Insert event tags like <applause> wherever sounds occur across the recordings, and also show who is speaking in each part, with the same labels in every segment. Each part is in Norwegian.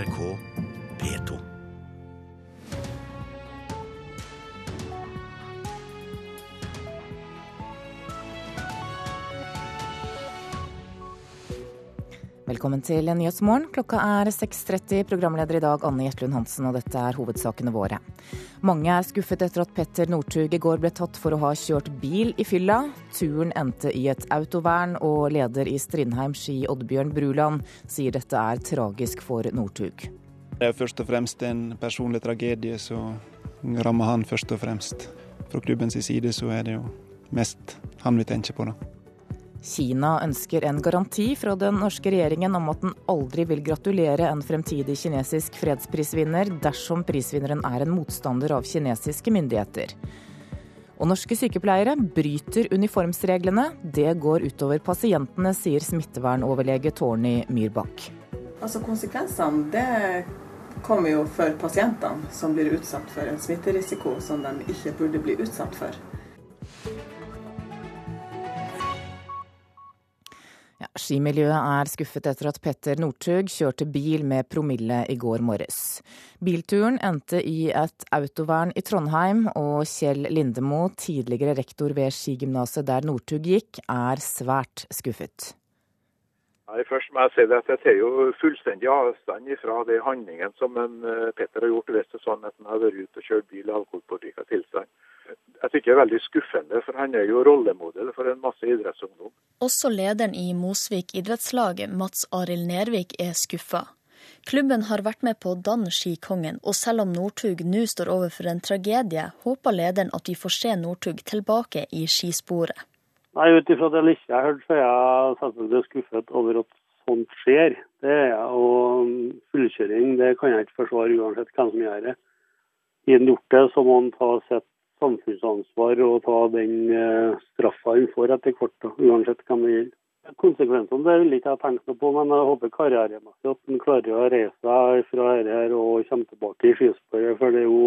Speaker 1: NRK P2.
Speaker 2: Velkommen til Nyhetsmorgen. Klokka er 6.30. Programleder i dag Anne Gjertlund Hansen, og dette er hovedsakene våre. Mange er skuffet etter at Petter Northug i går ble tatt for å ha kjørt bil i fylla. Turen endte i et autovern, og leder i Strindheim ski Oddbjørn Bruland sier dette er tragisk for Northug.
Speaker 3: Det er først og fremst en personlig tragedie som rammer han først og fremst. Fra klubbens side så er det jo mest han vi tenker på, da.
Speaker 2: Kina ønsker en garanti fra den norske regjeringen om at den aldri vil gratulere en fremtidig kinesisk fredsprisvinner dersom prisvinneren er en motstander av kinesiske myndigheter. Og norske sykepleiere bryter uniformsreglene. Det går utover pasientene, sier smittevernoverlege Tårny Myrbakk.
Speaker 4: Altså Konsekvensene det kommer jo for pasientene, som blir utsatt for en smitterisiko som de ikke burde bli utsatt for.
Speaker 2: Ja, skimiljøet er skuffet etter at Petter Northug kjørte bil med promille i går morges. Bilturen endte i et autovern i Trondheim, og Kjell Lindemo, tidligere rektor ved skigymnaset der Northug gikk, er svært skuffet.
Speaker 5: Nei, først må jeg si det at Jeg tar jo fullstendig avstand fra de handlingene som en eh, Petter har gjort hvis det er sånn at han har vært ute og kjørt bil i alkoholpåvirka tilstand jeg synes det er veldig skuffende, for han er jo rollemodell for en masse idrettsungdom.
Speaker 6: Også lederen i Mosvik idrettslag, Mats Arild Nervik, er skuffa. Klubben har vært med på å danne Skikongen, og selv om Northug nå står overfor en tragedie, håper lederen at vi får se Northug tilbake i skisporet.
Speaker 7: Nei, Ut ifra det lille jeg hørt, så er jeg selvfølgelig skuffet over at sånt skjer. Det er jeg, og Fullkjøring det kan jeg ikke forsvare uansett hvem som gjør det. I en gjort det, så må en ta sitt samfunnsansvar og ta den eh, straffa en får etter hvert, uansett hvem det gjelder. Konsekvensene det vil ikke jeg tenke noe på, men jeg håper karrieremessig at han klarer å reise seg fra dette og komme tilbake i skisporet. For det er jo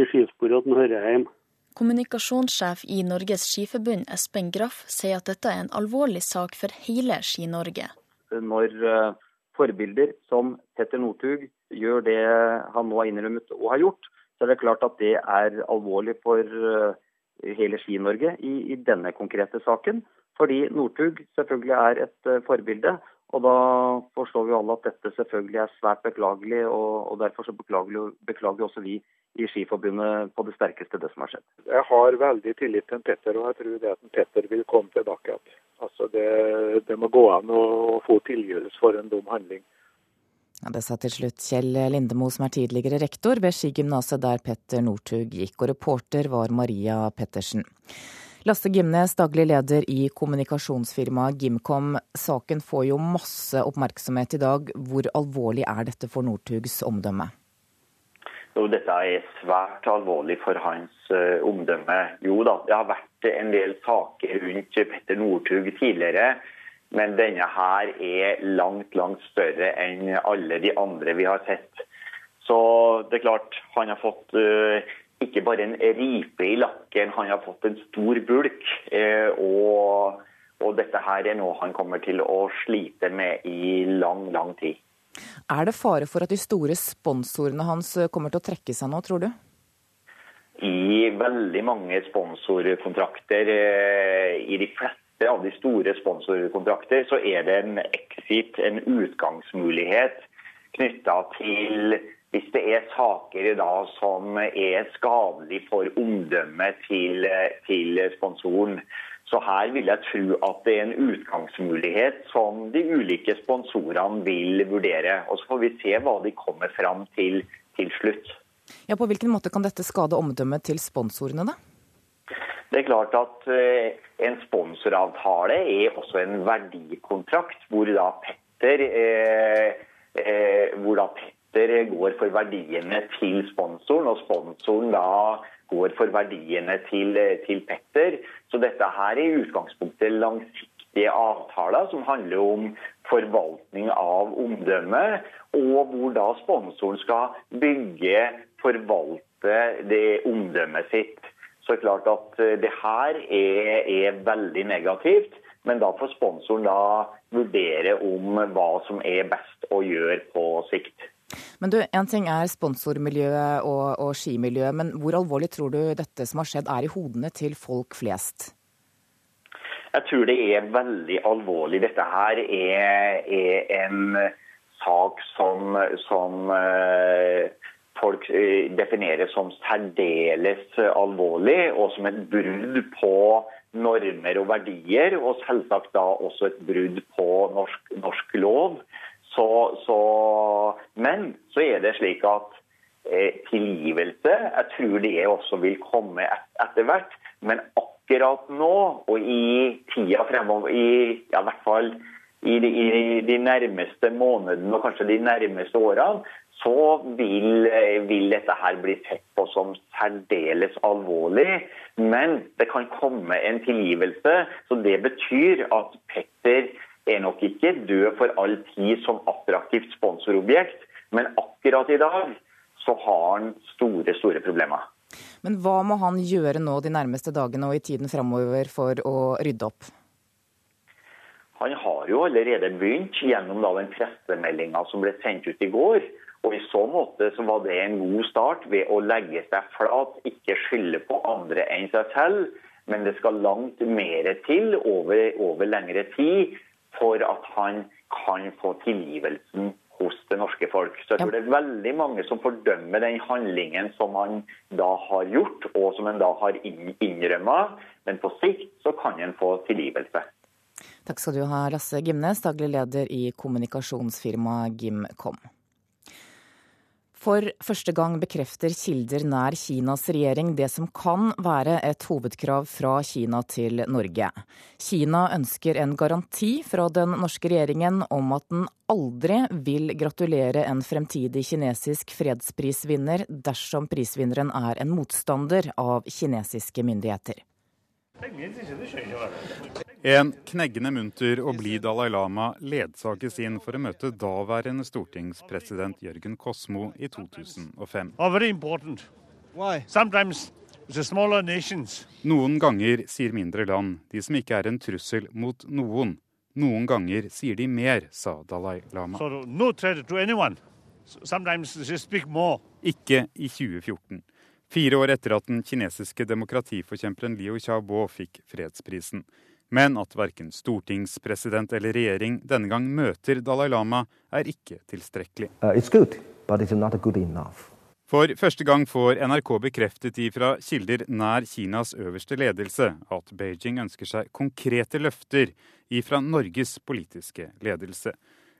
Speaker 7: i skisporet at han hører hjemme.
Speaker 6: Kommunikasjonssjef i Norges Skiforbund, Espen Graff, sier at dette er en alvorlig sak for hele Ski-Norge.
Speaker 8: Når uh, forbilder som Petter Northug gjør det han nå har innrømmet og har gjort, så er det klart at det er alvorlig for eh, hele Ski-Norge i, i, denne konkrete saken. Fordi Northug selvfølgelig er et uh, forbilde. Og da forstår vi alle at dette selvfølgelig er svært beklagelig, og, og derfor så beklager, beklager også vi i Skiforbundet på det sterkeste det som har skjedd.
Speaker 5: Jeg har veldig tillit til Petter, og jeg tror det at Petter vil komme tilbake igjen. Altså det, det, må gå an å få tilgivelse for en dum handling.
Speaker 2: Ja, det sa til slutt Kjell Lindemo, som er tidligere rektor ved skigymnaset der Petter Northug gikk, og reporter var Maria Pettersen. Lasse Gimnes, daglig leder i kommunikasjonsfirmaet Gimcom. Saken får jo masse oppmerksomhet i dag. Hvor alvorlig er dette for Northugs omdømme?
Speaker 8: Jo, dette er svært alvorlig for hans uh, omdømme. Jo da, det har vært en del saker rundt Petter Northug tidligere. Men denne her er langt, langt større enn alle de andre vi har sett. Så det er klart, han har fått uh, ikke bare en ripe i lakken, han har fått en stor bulk. Uh, og, og, dette her er noe han kommer til å slite med i lang, lang tid.
Speaker 2: Er det fare for at de store sponsorene hans kommer til å trekke seg nå, tror du?
Speaker 8: I veldig mange sponsorkontrakter, uh, i de fleste av de store sponsorkontrakter, så er det en exit, en utgangsmulighet knytta til hvis det er saker da som er skadelig for omdømmet til, til, sponsoren. Så her vil jeg tro at det er en utgangsmulighet som de ulike sponsorene vil vurdere. Og så får vi se hva de kommer fram til til slutt.
Speaker 2: Ja, På hvilken måte kan dette skade omdømmet til sponsorene, da?
Speaker 8: Det er klart at eh, en sponsoravtale er også en verdikontrakt, hvor da Petter, eh, eh, hvor da Petter går for verdiene til sponsoren, og sponsoren da går for verdiene til, til Petter. Så dette her er i utgangspunktet langsiktige avtaler som handler om forvaltning av omdømme, og hvor da sponsoren skal bygge, forvalte det omdømmet sitt. Så det er klart at eh, det her er, er veldig negativt. Men da får sponsoren da vurdere om hva som er best å gjøre på sikt.
Speaker 2: Men du, En ting er sponsormiljøet og, og skimiljøet, men hvor alvorlig tror du dette som har skjedd er i hodene til folk flest?
Speaker 8: Jeg tror det er veldig alvorlig. Dette her er, er en sak som, som uh, folk eh, definerer som særdeles alvorlig, og som et brudd på normer og verdier, og selvsagt da også et brudd på norsk, norsk lov. Så, så, men så er det slik at eh, tilgivelse Jeg tror det også vil komme et, etter hvert. Men akkurat nå, og i tida fremover, i, ja, i hvert fall i de, i de, nærmeste månedene og kanskje de nærmeste årene, så vil, vil, dette her bli sett på som særdeles alvorlig. Men det kan komme en tilgivelse. Så det betyr at Petter er nok ikke død for all tid som attraktivt sponsorobjekt, men akkurat i dag så har han store, store problemer.
Speaker 2: Men hva må han gjøre nå de nærmeste dagene og i tiden framover for å rydde opp?
Speaker 8: Han har jo allerede begynt gjennom den pressemeldinga som ble sendt ut i går. Og I så måte så var det en god start ved å legge seg flat, ikke skylde på andre enn seg selv. Men det skal langt mer til over, over lengre tid for at han kan få tilgivelsen hos det norske folk. Så jeg tror det er veldig mange som fordømmer den handlingen som han da har gjort, og som han da har innrømma. Men på sikt så kan han få tilgivelse.
Speaker 2: Takk skal du ha, Lasse Gimnes, daglig leder i kommunikasjonsfirmaet Gimcom. For første gang bekrefter kilder nær Kinas regjering det som kan være et hovedkrav fra Kina til Norge. Kina ønsker en garanti fra den norske regjeringen om at den aldri vil gratulere en fremtidig kinesisk fredsprisvinner dersom prisvinneren er en motstander av kinesiske myndigheter.
Speaker 9: En kneggende munter og blid Dalai Lama ledsages inn for å møte daværende stortingspresident Jørgen Kosmo i 2005. Noen ganger sier mindre land, de som ikke er en trussel mot noen. Noen ganger sier de mer, sa Dalai Lama. Ikke i 2014. Fire år etter at den kinesiske demokratiforkjemperen Liu Xiaobo fikk fredsprisen. Men at verken stortingspresident eller regjering denne gang møter Dalai Lama, er ikke tilstrekkelig. Uh, good, For første gang får NRK bekreftet ifra kilder nær Kinas øverste ledelse at Beijing ønsker seg konkrete løfter ifra Norges politiske ledelse.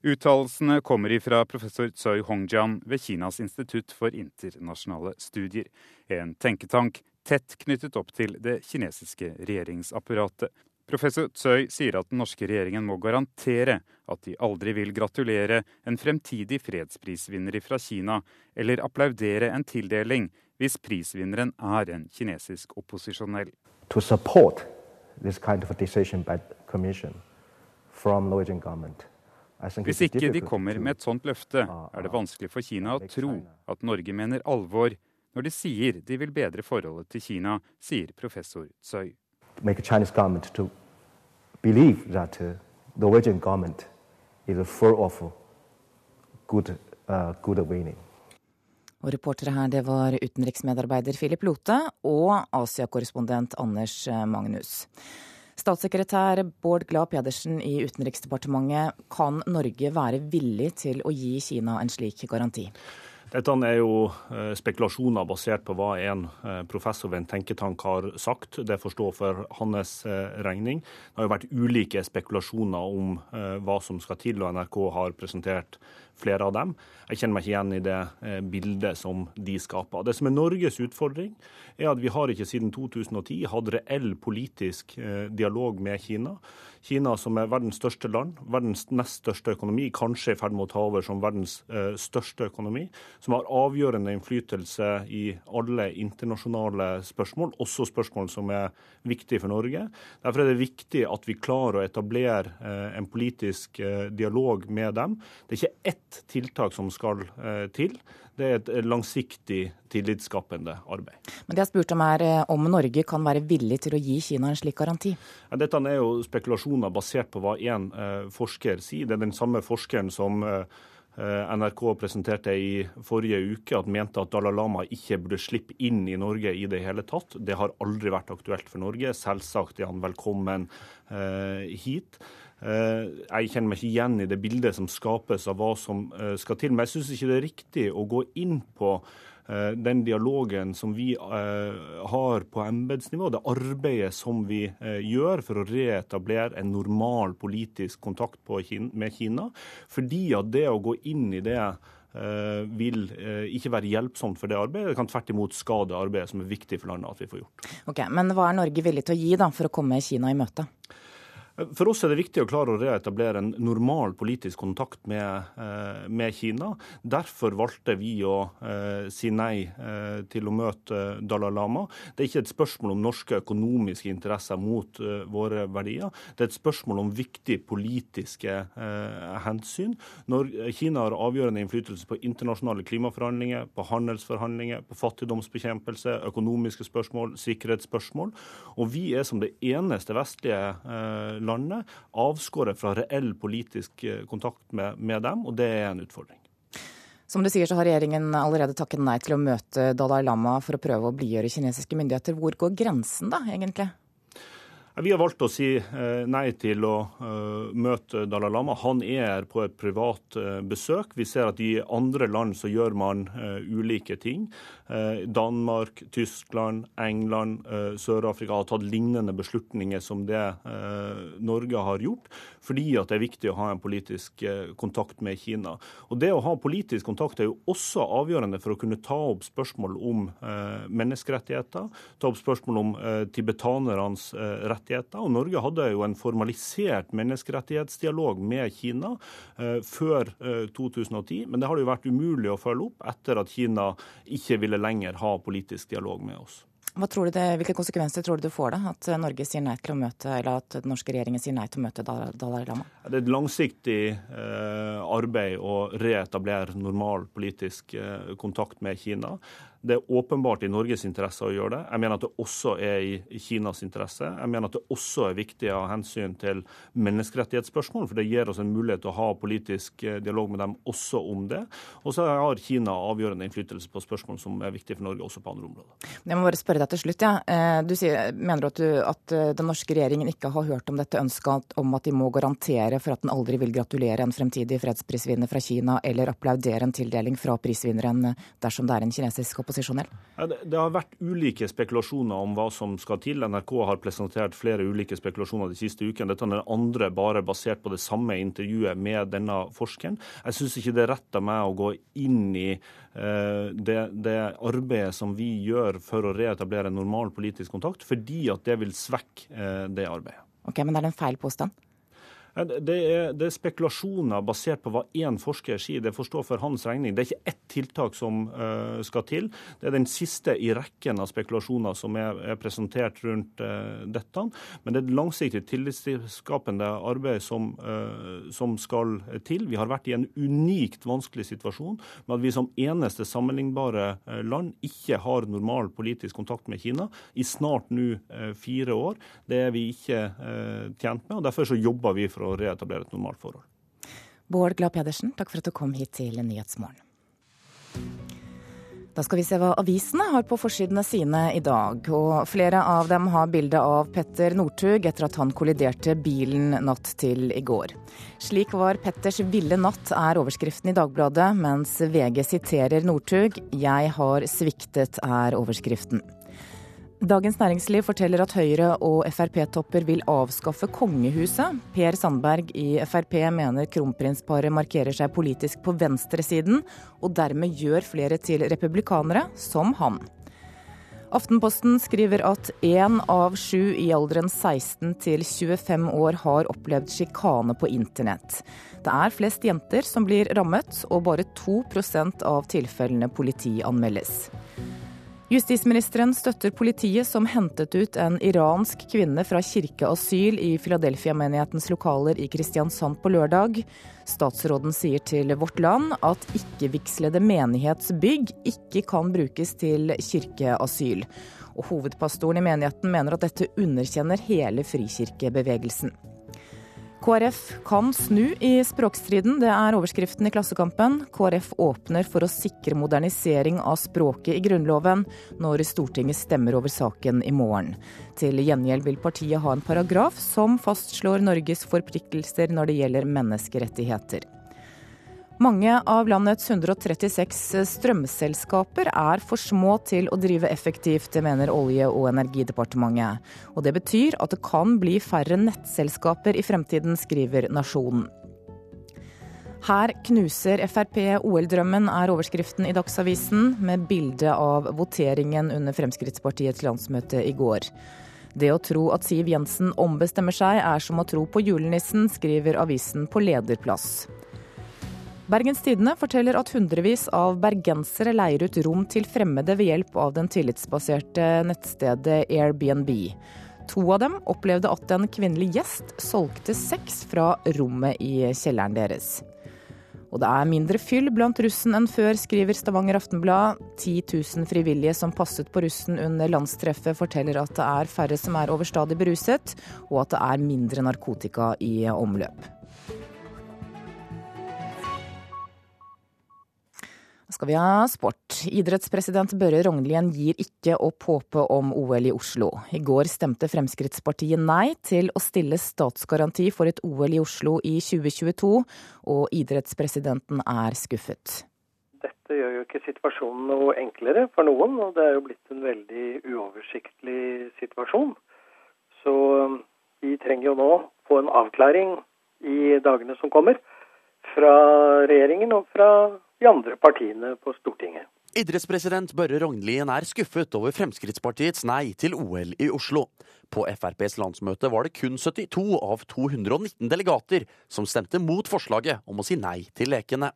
Speaker 9: Uttalelsene kommer ifra professor Tsoi Hongjian ved Kinas institutt for internasjonale studier, en tenketank tett knyttet opp til det kinesiske regjeringsapparatet. Professor Tsøy sier at den norske regjeringen må garantere at de aldri vil gratulere en fremtidig fredsprisvinner fra Kina, eller applaudere en tildeling hvis prisvinneren er en kinesisk opposisjonell. To support this kind of decision by the commission. Hvis ikke de kommer med et sånt løfte, ah, er det ah. vanskelig for Kina å tro at Norge mener alvor når de sier de vil bedre forholdet til Kina, sier professor Tsøy.
Speaker 2: Good, uh, good og reportere her, det var utenriksmedarbeider Philip Lote og Asia-korrespondent Anders Magnus. Statssekretær Bård Glad Pedersen i Utenriksdepartementet, kan Norge være villig til å gi Kina en slik garanti?
Speaker 10: Dette er jo eh, spekulasjoner basert på hva en eh, professor ved en tenketank har sagt. Det får stå for hans eh, regning. Det har jo vært ulike spekulasjoner om hva som skal til, og NRK har presentert flere av dem. Jeg kjenner meg ikke igjen i det eh, bildet som de skaper. Det som er Norges utfordring, er at vi har ikke siden 2010 hatt reell politisk eh, dialog med Kina. Kina som er verdens største land, verdens nest største økonomi, kanskje i ferd med å ta over som verdens eh, største økonomi, som har avgjørende innflytelse i alle internasjonale spørsmål, også spørsmål som er viktige for Norge. Derfor er det viktig at vi klarer å etablere en politisk dialog med dem. Det er ikke ett tiltak som skal eh, til. Det er et langsiktig tillitsskapende arbeid.
Speaker 2: Men det jeg spurte om er eh, om Norge kan være villig til å gi Kina en slik garanti?
Speaker 10: Ja, dette er jo spekulasjoner basert på hva én eh, forsker sier. Det er den samme forskeren som NRK presenterte i forrige uke at mente at Dalai Lama ikke burde slippe inn i Norge i det hele tatt. Det har aldri vært aktuelt for Norge. Selvsagt er han velkommen hit. Jeg kjenner meg ikke igjen i det bildet som skapes av hva som skal til. Men jeg syns ikke det er riktig å gå inn på Eh, den dialogen som vi eh, har på embetsnivå, det arbeidet som vi eh, gjør for å reetablere en normal politisk kontakt med Kina. Fordi at det å gå inn i det vil ikke være hjelpsomt for det arbeidet. Det kan tvert imot skade arbeidet som er viktig for landet at vi får gjort.
Speaker 2: Ok, Men hva er Norge villig til å gi da, for å komme Kina i møte?
Speaker 10: For oss er det viktig å klare å reetablere en normal politisk kontakt med, eh, med Kina. Derfor valgte vi å eh, si nei eh, til å møte Dalai Lama. Det er ikke et spørsmål om norske økonomiske interesser mot eh, våre verdier. Det er et spørsmål om viktige politiske eh, hensyn. Når Kina har avgjørende innflytelse på internasjonale klimaforhandlinger, på handelsforhandlinger, på fattigdomsbekjempelse, økonomiske spørsmål, sikkerhetsspørsmål. Og vi er som det eneste vestlige eh, landet, avskåret fra reell politisk eh, kontakt med, med dem, og det er en utfordring.
Speaker 2: Som du sier, så har regjeringen allerede takket nei til å møte Dalai Lama for å prøve å blidgjøre kinesiske myndigheter. Hvor går grensen da, egentlig?
Speaker 10: Vi har valgt å si eh, nei til å eh, møte Dalai Lama. Han er på et privat eh, besøk. Vi ser at i andre land så gjør man ulike ting. Danmark, Tyskland, England, Sør-Afrika har tatt lignende beslutninger som det Norge har gjort, fordi at det er viktig å ha en politisk kontakt med Kina. Og Det å ha politisk kontakt er jo også avgjørende for å kunne ta opp spørsmål om menneskerettigheter, ta opp spørsmål om tibetanernes rettigheter rettigheter. Og Norge hadde jo en formalisert menneskerettighetsdialog med Kina eh, før eh, 2010, men det har det jo vært umulig å følge opp etter at Kina ikke ville lenger ha politisk dialog med oss.
Speaker 2: Det, hvilke konsekvenser tror du det får, da, at Norge sier nei til å møte, eller at den norske regjeringen sier nei til å møte Dalai Lama?
Speaker 10: Det er et langsiktig eh, arbeid å reetablere normal politisk eh, kontakt med Kina. Det er åpenbart i Norges interesse å gjøre det. Jeg mener at det også er i Kinas interesse. Jeg mener at det også er viktig av hensyn til menneskerettighetsspørsmål, for det gir oss en mulighet til å ha politisk eh, dialog med dem også om det. Og så har Kina avgjørende innflytelse på spørsmål som er viktige for Norge også på andre områder.
Speaker 2: Jeg må bare spørre deg til slutt. Ja. Eh, du sier, mener at, du, at eh, den norske regjeringen ikke har hørt om dette ønsket om at de må garantere for at den aldri vil gratulere en fremtidig fredsprisvinner fra Kina, eller applaudere en tildeling fra prisvinneren dersom det er en kinesisk opposisjon? Opposisjonell?
Speaker 10: Det, har vært ulike spekulasjoner om hva som skal til. NRK har presentert flere ulike spekulasjoner de siste ukene. Dette er den andre bare basert på det samme intervjuet med denne forskeren. Jeg syns ikke det er rett av meg å gå inn i uh, det, det, arbeidet som vi gjør for å reetablere normal politisk kontakt, fordi at det vil svekke uh, det arbeidet.
Speaker 2: Ok, Men er det en feil påstand?
Speaker 10: Det er, det er, spekulasjoner basert på hva én forsker sier. Det får stå for hans regning. Det er ikke ett tiltak som uh, skal til. Det er den siste i rekken av spekulasjoner som er, er presentert rundt uh, dette. Men det er et langsiktig tillitsskapende arbeid som, uh, som, skal til. Vi har vært i en unikt vanskelig situasjon med at vi som eneste sammenlignbare land ikke har normal politisk kontakt med Kina i snart nå fire år. Det er vi ikke tjent med. og Derfor så jobber vi for å reetablere et normalt forhold.
Speaker 2: Bård Glad Pedersen, takk for at du kom hit til Nyhetsmorgen. Da skal vi se hva avisene har på forsidene sine i dag. Og flere av dem har bilde av Petter Northug etter at han kolliderte bilen natt til i går. Slik var Petters ville natt, er overskriften i Dagbladet, mens VG siterer Northug. Jeg har sviktet, er overskriften. Dagens Næringsliv forteller at Høyre- og Frp-topper vil avskaffe kongehuset. Per Sandberg i Frp mener kronprinsparet markerer seg politisk på venstresiden, og dermed gjør flere til republikanere, som han. Aftenposten skriver at én av sju i alderen 16 til 25 år har opplevd sjikane på internett. Det er flest jenter som blir rammet, og bare 2% av tilfellene politianmeldes. Justisministeren støtter politiet som hentet ut en iransk kvinne fra kirkeasyl i Philadelphia-menighetens lokaler i Kristiansand på lørdag. Statsråden sier til Vårt Land at ikke-vigslede menighetsbygg ikke kan brukes til kirkeasyl. Og hovedpastoren i menigheten mener at dette underkjenner hele frikirkebevegelsen. KrF kan snu i språkstriden, det er overskriften i Klassekampen. KrF åpner for å sikre modernisering av språket i Grunnloven når Stortinget stemmer over saken i morgen. Til gjengjeld vil partiet ha en paragraf som fastslår Norges forpliktelser når det gjelder menneskerettigheter. Mange av landets 136 strømselskaper er for små til å drive effektivt, det mener Olje- og energidepartementet. Og det betyr at det kan bli færre nettselskaper i fremtiden, skriver Nasjonen. Her knuser Frp OL-drømmen, er overskriften i Dagsavisen, med bilde av voteringen under Fremskrittspartiets landsmøte i går. Det å tro at Siv Jensen ombestemmer seg, er som å tro på julenissen, skriver avisen på lederplass. Bergens Tidende forteller at hundrevis av bergensere leier ut rom til fremmede ved hjelp av den tillitsbaserte nettstedet Airbnb. To av dem opplevde at en kvinnelig gjest solgte sex fra rommet i kjelleren deres. Og det er mindre fyll blant russen enn før, skriver Stavanger Aftenblad. 10 000 frivillige som passet på russen under landstreffet, forteller at det er færre som er overstadig beruset, og at det er mindre narkotika i omløp. Skal vi ha sport. Idrettspresident Børre Rognlien gir ikke opp håpet om OL i Oslo. I går stemte Fremskrittspartiet nei til å stille statsgaranti for et OL i Oslo i 2022, og idrettspresidenten er skuffet.
Speaker 11: Dette gjør jo ikke situasjonen noe enklere for noen, og det er jo blitt en veldig uoversiktlig situasjon. Så um, vi trenger jo nå få en avklaring i dagene som kommer fra regjeringen og fra de andre partiene på Stortinget.
Speaker 12: Idrettspresident Børre Rognlien er skuffet over Fremskrittspartiets nei til OL i Oslo. På FrPs landsmøte var det kun 72 av 219 delegater som stemte mot forslaget om å si nei til lekene.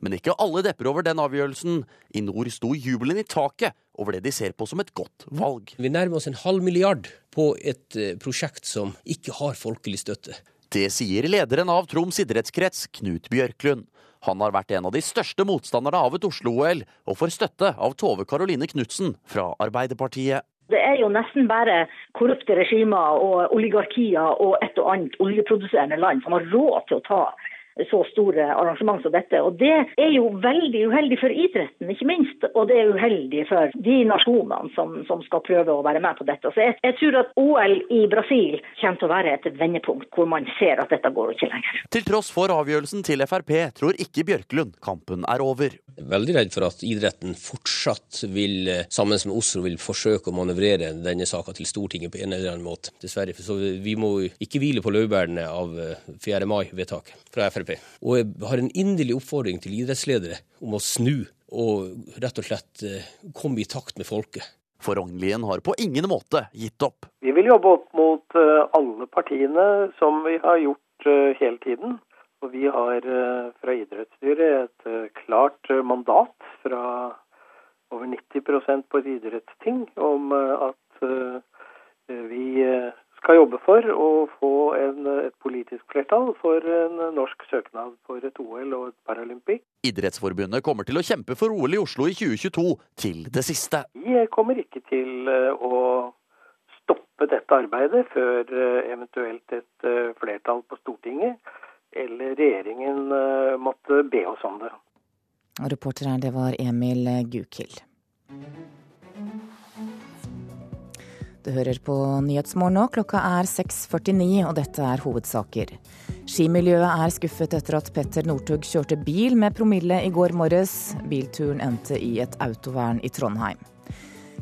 Speaker 12: Men ikke alle depper over den avgjørelsen. I nord sto jubelen i taket over det de ser på som et godt valg.
Speaker 13: Vi nærmer oss en halv milliard på et eh, prosjekt som ikke har folkelig støtte.
Speaker 12: Det sier lederen av Troms idrettskrets, Knut Bjørklund. Han har vært en av de største motstanderne av et Oslo-OL, og får støtte av Tove Karoline Knutsen fra Arbeiderpartiet.
Speaker 14: Det er jo nesten bare korrupte regimer og oligarkier og et og annet oljeproduserende land som har råd til å ta så store arrangement som dette. Og Det er jo veldig uheldig for idretten, ikke minst. Og det er uheldig for de nasjonene som, som skal prøve å være med på dette. Så jeg, jeg, tror at OL i Brasil kommer til å være et vendepunkt hvor man ser at dette går ikke lenger.
Speaker 12: Til tross for avgjørelsen til Frp tror ikke Bjørklund kampen er over.
Speaker 13: Er veldig redd for at idretten fortsatt vil, sammen med Oslo, vil forsøke å manøvrere denne saka til Stortinget på en eller annen måte. Dessverre. Så vi må ikke hvile på laurbærene av 4. mai-vedtaket fra Frp. Frp. Og jeg har en inderlig oppfordring til idrettsledere om å snu og rett og slett eh, komme i takt med folket.
Speaker 12: For Rognlien har på ingen måte gitt opp.
Speaker 11: Vi vil jobbe opp mot eh, alle partiene, som vi har gjort eh, hele tiden. Og vi har fra idrettsstyret et klart mandat fra over 90% på et idrettsting om at vi skal jobbe for å få en, et politisk flertall for en norsk søknad for et OL og et Paralympic.
Speaker 12: Idrettsforbundet kommer til å kjempe for OL i Oslo i 2022 til det siste.
Speaker 11: Vi kommer ikke til eh, å stoppe dette arbeidet før eh, eventuelt et eh, flertall på Stortinget eller regjeringen måtte be oss om det.
Speaker 2: Reporter her, det var Emil Gukild. Du hører på Nyhetsmorgen nå. Klokka er 6.49, og dette er hovedsaker. Skimiljøet er skuffet etter at Petter Northug kjørte bil med promille i går morges. Bilturen endte i et autovern i Trondheim.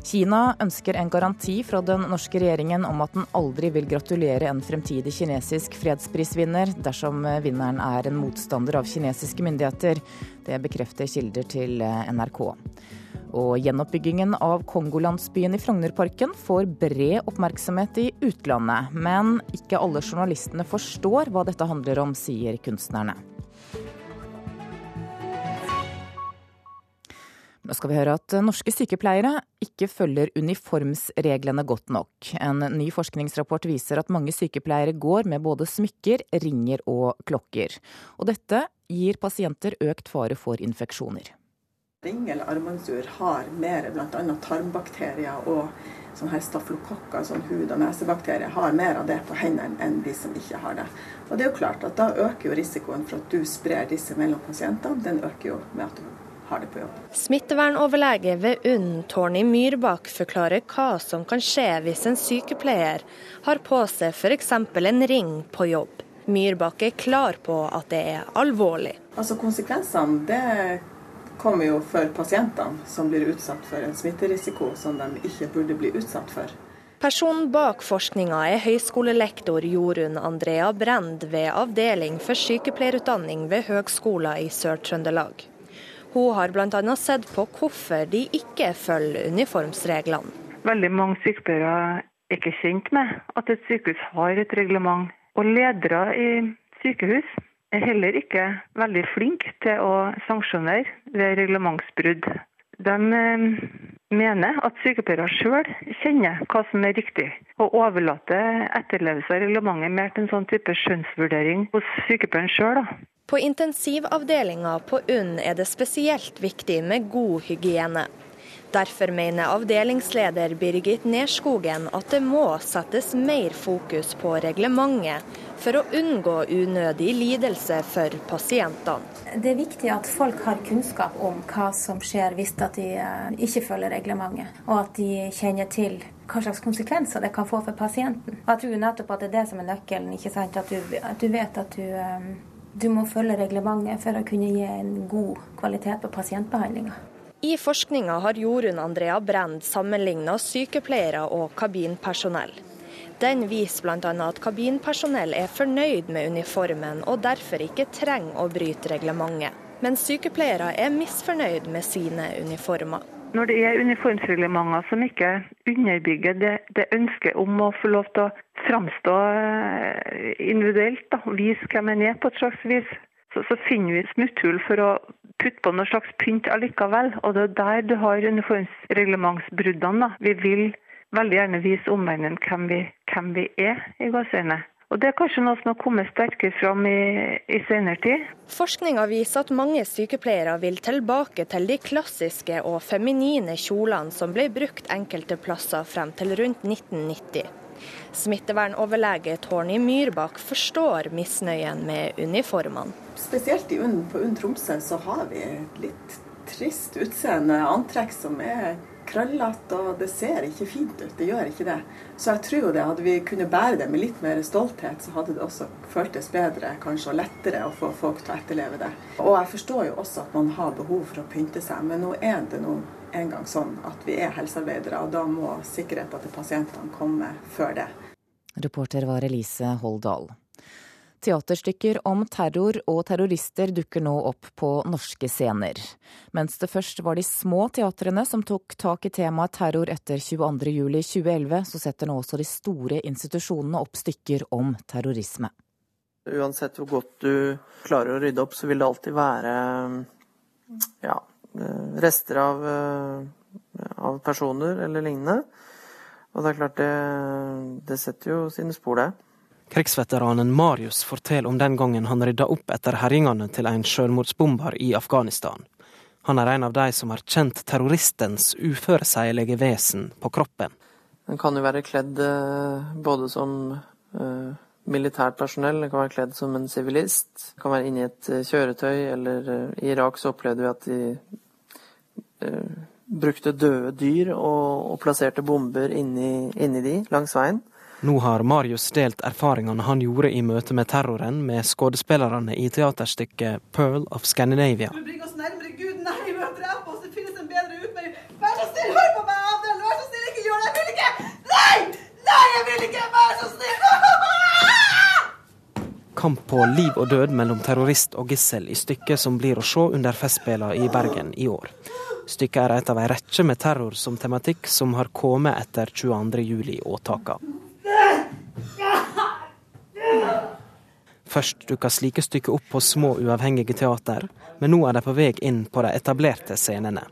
Speaker 2: Kina ønsker en garanti fra den norske regjeringen om at den aldri vil gratulere en fremtidig kinesisk fredsprisvinner dersom vinneren er en motstander av kinesiske myndigheter. Det bekrefter kilder til NRK. Og gjenoppbyggingen av Kongolandsbyen i Frognerparken får bred oppmerksomhet i utlandet. Men ikke alle journalistene forstår hva dette handler om, sier kunstnerne. Nå skal vi høre at norske sykepleiere ikke følger uniformsreglene godt nok. En ny forskningsrapport viser at mange sykepleiere går med både smykker, ringer og klokker. Og dette gir pasienter økt fare for infeksjoner.
Speaker 4: Ring eller armbåndsur har mer bl.a. tarmbakterier og sånn her staflokokker, sånn hud- og nesebakterier, har mer av det på hendene enn de som ikke har det. Og det er jo klart at Da øker jo risikoen for at du sprer disse mellom pasientene. Den øker jo med at du har det på jobb.
Speaker 15: Smittevernoverlege ved UNN, Tårny Myrbakk, forklarer hva som kan skje hvis en sykepleier har på seg f.eks. en ring på jobb. Myrbakk er klar på at det er alvorlig.
Speaker 4: Altså Konsekvensene det kommer jo for pasientene som blir utsatt for en smitterisiko som de ikke burde bli utsatt for.
Speaker 15: Personen bak forskninga er høyskolelektor Jorunn Andrea Brend ved avdeling for sykepleierutdanning ved Høgskolen i Sør-Trøndelag. Hun har bl.a. sett på hvorfor de ikke følger uniformsreglene.
Speaker 16: Veldig mange sykepleiere er ikke kjent med at et sykehus har et reglement. Og ledere i sykehus er heller ikke veldig flinke til å sanksjonere ved reglementsbrudd. De eh, mener at sykepleiere sjøl kjenner hva som er riktig, og overlater etterlevelse av reglementet mer til en sånn type skjønnsvurdering hos sykepleieren sjøl.
Speaker 15: På intensivavdelinga på UNN er det spesielt viktig med god hygiene. Derfor mener avdelingsleder Birgit Nerskogen at det må settes mer fokus på reglementet for å unngå unødig lidelse for pasientene.
Speaker 17: Det er viktig at folk har kunnskap om hva som skjer hvis de eh, ikke følger reglementet, og at de kjenner til hva slags konsekvenser det kan få for pasienten. Jeg tror nettopp at det er det som er nøkkelen. At du, at du vet at du, eh, du må følge reglementet for å kunne gi en god kvalitet på pasientbehandlinga.
Speaker 15: I forskninga har Jorunn Andrea Brend sammenligna sykepleiere og kabinpersonell. Den viser bl.a. at kabinpersonell er fornøyd med uniformen og derfor ikke trenger å bryte reglementet. Men sykepleiere er misfornøyd med sine uniformer.
Speaker 16: Når det er uniformsreglementer som ikke underbygger det, det ønsket om å få lov til å framstå eh, individuelt, da, vise hvem en er på et slags vis, så, så finner vi smutthull for å putte på noe slags pynt allikevel. Og det er der du har uniformsreglementsbruddene. Vi vil veldig gjerne vise omverdenen hvem, hvem, vi er i gåseøynene. Og Det er kanskje noe som har kommet sterkere fram i, i senere tid.
Speaker 15: Forskninga viser at mange sykepleiere vil tilbake til de klassiske og feminine kjolene som ble brukt enkelte plasser frem til rundt 1990. Smittevernoverlege Tony Myrbakk forstår misnøyen med uniformene.
Speaker 4: Spesielt i UNN på UNN Tromsø så har vi litt trist utseende antrekk som er krøllete, og det ser ikke fint ut. Det gjør ikke det. Så jeg tror det, hadde vi kunnet bære det med litt mer stolthet, så hadde det også føltes bedre kanskje, og lettere å få folk til å etterleve det. Og jeg forstår jo også at man har behov for å pynte seg, men nå er det nå engang sånn at vi er helsearbeidere, og da må sikkerheten til pasientene komme før det.
Speaker 2: Reporter var Elise Holdal. Teaterstykker om terror og terrorister dukker nå opp på norske scener. Mens det først var de små teatrene som tok tak i temaet terror etter 22.07.2011, så setter nå også de store institusjonene opp stykker om terrorisme.
Speaker 18: Uansett hvor godt du klarer å rydde opp, så vil det alltid være ja, rester av, av personer eller lignende. Og det er klart det, det setter jo sine spor, det.
Speaker 19: Krigsveteranen Marius forteller om den gangen han rydda opp etter herjingene til en selvmordsbomber i Afghanistan. Han er en av de som har kjent terroristens uføreseielige vesen på kroppen.
Speaker 18: Den kan jo være kledd eh, både som uh, militært personell, den kan være kledd som en sivilist. Den kan være inni et uh, kjøretøy, eller uh, i Irak så opplevde vi at de brukte døde dyr og, og plasserte bomber inni, inni de langs veien.
Speaker 19: Nå har Marius delt erfaringene han gjorde i møte med terroren med skuespillerne i teaterstykket 'Pearl of Scandinavia'.
Speaker 20: Du bringer oss nærmere Gud. Nei, vi må drepe oss. Det finnes en bedre utvei. Vær så snill, hør på meg, Adel. Vær så snill, ikke gjør det. Jeg vil ikke. Nei! Nei, jeg vil ikke. Vær så snill. <laughs>
Speaker 19: Kamp på liv og død mellom terrorist og gissel i stykket som blir å se under Festspillene i Bergen i år. Stykket er et av ei rekke med terror som tematikk som har kommet etter 22.07-åtaka. Først dukka slike stykker opp på små, uavhengige teater, men nå er de på vei inn på de etablerte scenene.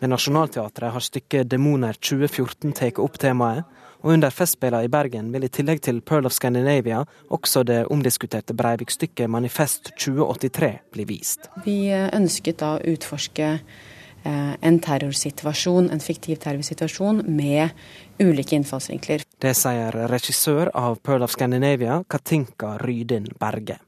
Speaker 19: Ved Nationaltheatret har stykket 'Demoner 2014' tatt opp temaet, og under Festspillene i Bergen vil i tillegg til 'Pearl of Scandinavia' også det omdiskuterte Breivik-stykket 'Manifest 2083' bli vist.
Speaker 21: Vi ønsket da å utforske en terrorsituasjon, en fiktiv terrorsituasjon med ulike innfallsvinkler.
Speaker 19: Det sier regissør av Pearl of Scandinavia, Katinka Rydin Berge.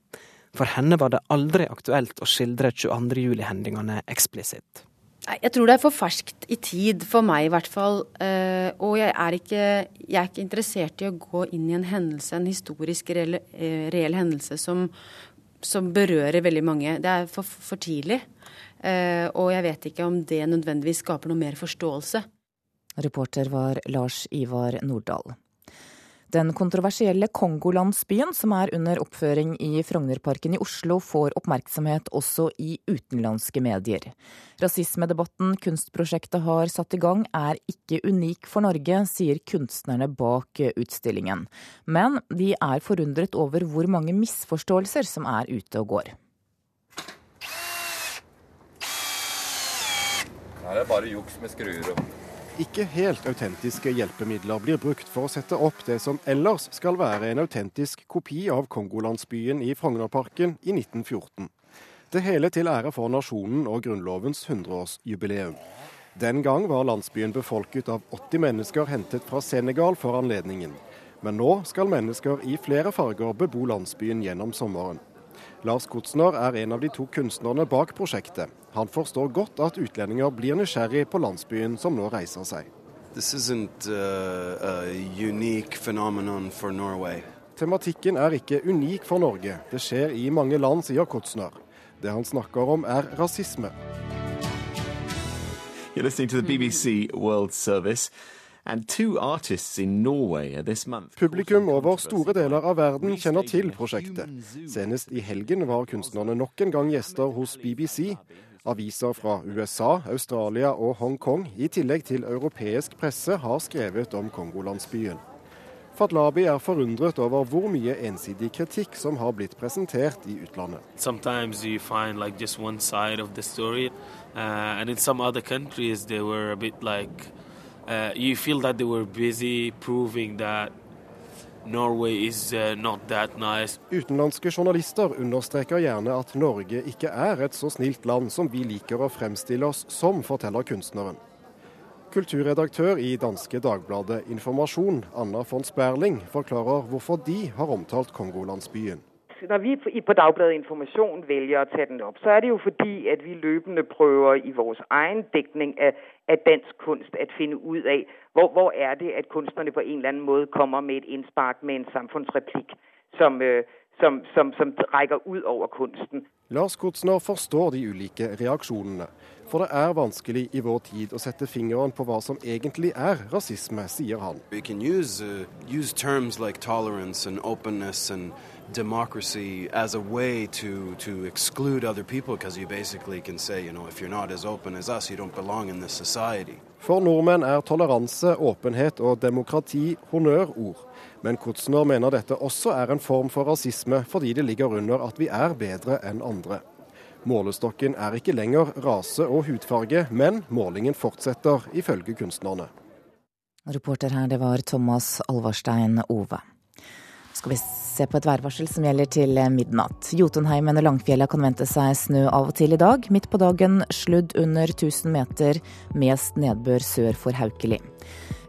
Speaker 19: For henne var det aldri aktuelt å skildre 22.07-hendelsene eksplisitt.
Speaker 21: Jeg tror det er for ferskt i tid, for meg i hvert fall. Eh, og jeg er ikke, jeg er ikke interessert i å gå inn i en hendelse, en historisk reell, eh, reell hendelse som, som, berører veldig mange. Det er for, for tidlig. Eh, og jeg vet ikke om det nødvendigvis skaper noe mer forståelse.
Speaker 2: Reporter var Lars Ivar Nordahl. Den kontroversielle Kongolandsbyen som er under oppføring i Frognerparken i Oslo, får oppmerksomhet også i utenlandske medier. Rasismedebatten kunstprosjektet har satt i gang er ikke unik for Norge, sier kunstnerne bak utstillingen. Men de er forundret over hvor mange misforståelser som er ute og går.
Speaker 22: Her er bare juks med skruer og
Speaker 23: ikke helt autentiske hjelpemidler blir brukt for å sette opp det som ellers skal være en autentisk kopi av Kongolandsbyen i Frognerparken i 1914. Det hele til ære for nasjonen og Grunnlovens 100-årsjubileum. Den gang var landsbyen befolket av 80 mennesker hentet fra Senegal for anledningen. Men nå skal mennesker i flere farger bebo landsbyen gjennom sommeren. Lars Kotsner er en av de to kunstnerne bak prosjektet. Han forstår godt at utlendinger blir nysgjerrig på landsbyen som nå reiser seg.
Speaker 24: Uh,
Speaker 23: Tematikken er ikke unik for Norge. Det skjer i mange land, sier Kotsner. Det han snakker om er rasisme.
Speaker 24: You're listening to the BBC World Service.
Speaker 23: Publikum over store deler av verden kjenner til prosjektet. Senest i helgen var kunstnerne nok en gang gjester hos BBC. Aviser fra USA, Australia og Hongkong, i tillegg til europeisk presse, har skrevet om Kongolandsbyen. Fatlabi er forundret over hvor mye ensidig kritikk som har blitt presentert i utlandet.
Speaker 25: Sometimes you find like just one side of the story, uh, and in some other countries they were a bit like uh, you feel that they were busy proving that Norway is uh, not that nice.
Speaker 23: Utenlandske journalister understreker gjerne at Norge ikke er et så snilt land som vi liker å fremstille oss som, forteller kunstneren. Kulturredaktør i danske Dagbladet Informasjon, Anna von Sperling, forklarer hvorfor de har omtalt Kongolandsbyen.
Speaker 26: Når vi på Dagbladet Informasjon velger å ta den opp, så er det jo fordi at vi løpende prøver i vår egen dekning av af dansk kunst at finne ut av hvor, hvor er det at kunstnerne på en eller annen måde kommer med et innspark med en samfundsreplik, som, øh, som, som, som rækker ut over kunsten.
Speaker 23: Lars Kotsner forstår de ulike reaksjonene. For det er vanskelig i vår tid å sette fingeren på hva som egentlig er rasisme, sier han.
Speaker 24: Vi kan use, uh, use terms like tolerance and openness and democracy as a way to, to exclude other people because you basically can say, you know, if you're not as open as us, you don't belong in this society.
Speaker 23: For nordmenn er toleranse, åpenhet og demokrati honnørord. Men Kotsner mener dette også er en form for rasisme, fordi det ligger under at vi er bedre enn andre. Målestokken er ikke lenger rase og hudfarge, men målingen fortsetter, ifølge kunstnerne.
Speaker 2: Reporter her, det var Thomas Alvarstein Ove. Skal vi se på et værvarsel som gjelder til midnatt. Jotunheimen og Langfjella kan vente seg snø av og til i dag. Midt på dagen sludd under 1000 meter, mest nedbør sør for Haukeli.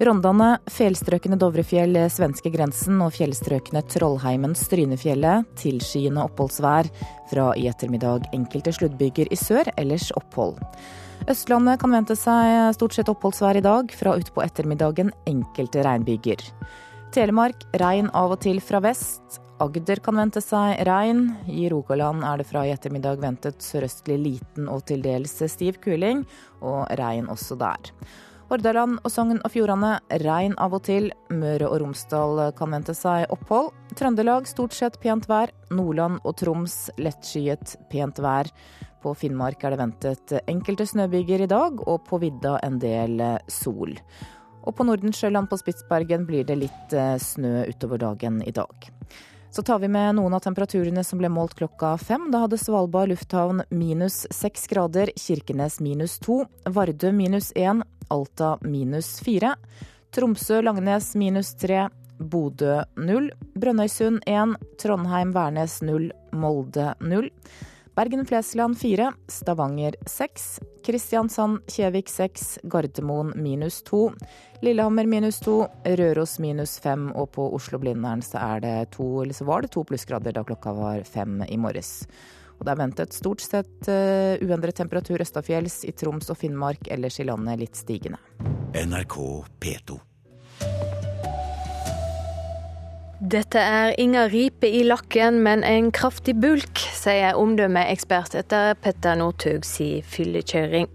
Speaker 2: Rondane, fjellstrøkene Dovrefjell, svenskegrensen og fjellstrøkene Trollheimen, Strynefjellet. Tilskyende oppholdsvær. Fra i ettermiddag enkelte sluddbyger i sør, ellers opphold. Østlandet kan vente seg stort sett oppholdsvær i dag. Fra utpå ettermiddagen enkelte regnbyger. Telemark regn av og til fra vest. Agder kan vente seg regn. I Rogaland er det fra i ettermiddag ventet sørøstlig liten og til dels stiv kuling, og regn også der. Hordaland og Sogn og Fjordane regn av og til. Møre og Romsdal kan vente seg opphold. Trøndelag stort sett pent vær. Nordland og Troms lettskyet pent vær. På Finnmark er det ventet enkelte snøbyger i dag, og på vidda en del sol. Og på Nordensjøland på Spitsbergen blir det litt eh, snø utover dagen i dag. Så tar vi med noen av temperaturene som ble målt klokka fem. Da hadde Svalbard lufthavn minus seks grader, Kirkenes minus to, Vardø minus én, Alta minus fire, Tromsø-Langnes minus tre, Bodø null, Brønnøysund én, Trondheim-Værnes null, Molde null. Bergen-Flesland 4, Stavanger 6, Kristiansand-Kjevik 6, Gardermoen minus 2, Lillehammer minus 2, Røros minus 5 og på Oslo-Blindern så så var det to plussgrader da klokka var fem i morges. Og det er ventet stort sett uh, uendret temperatur østafjells, i Troms og Finnmark, ellers i landet litt stigende.
Speaker 24: NRK P2.
Speaker 27: Dette er inga ripe i lakken, men en kraftig bulk, sier omdømmeekspert etter Petter Northug si fyllekjøring.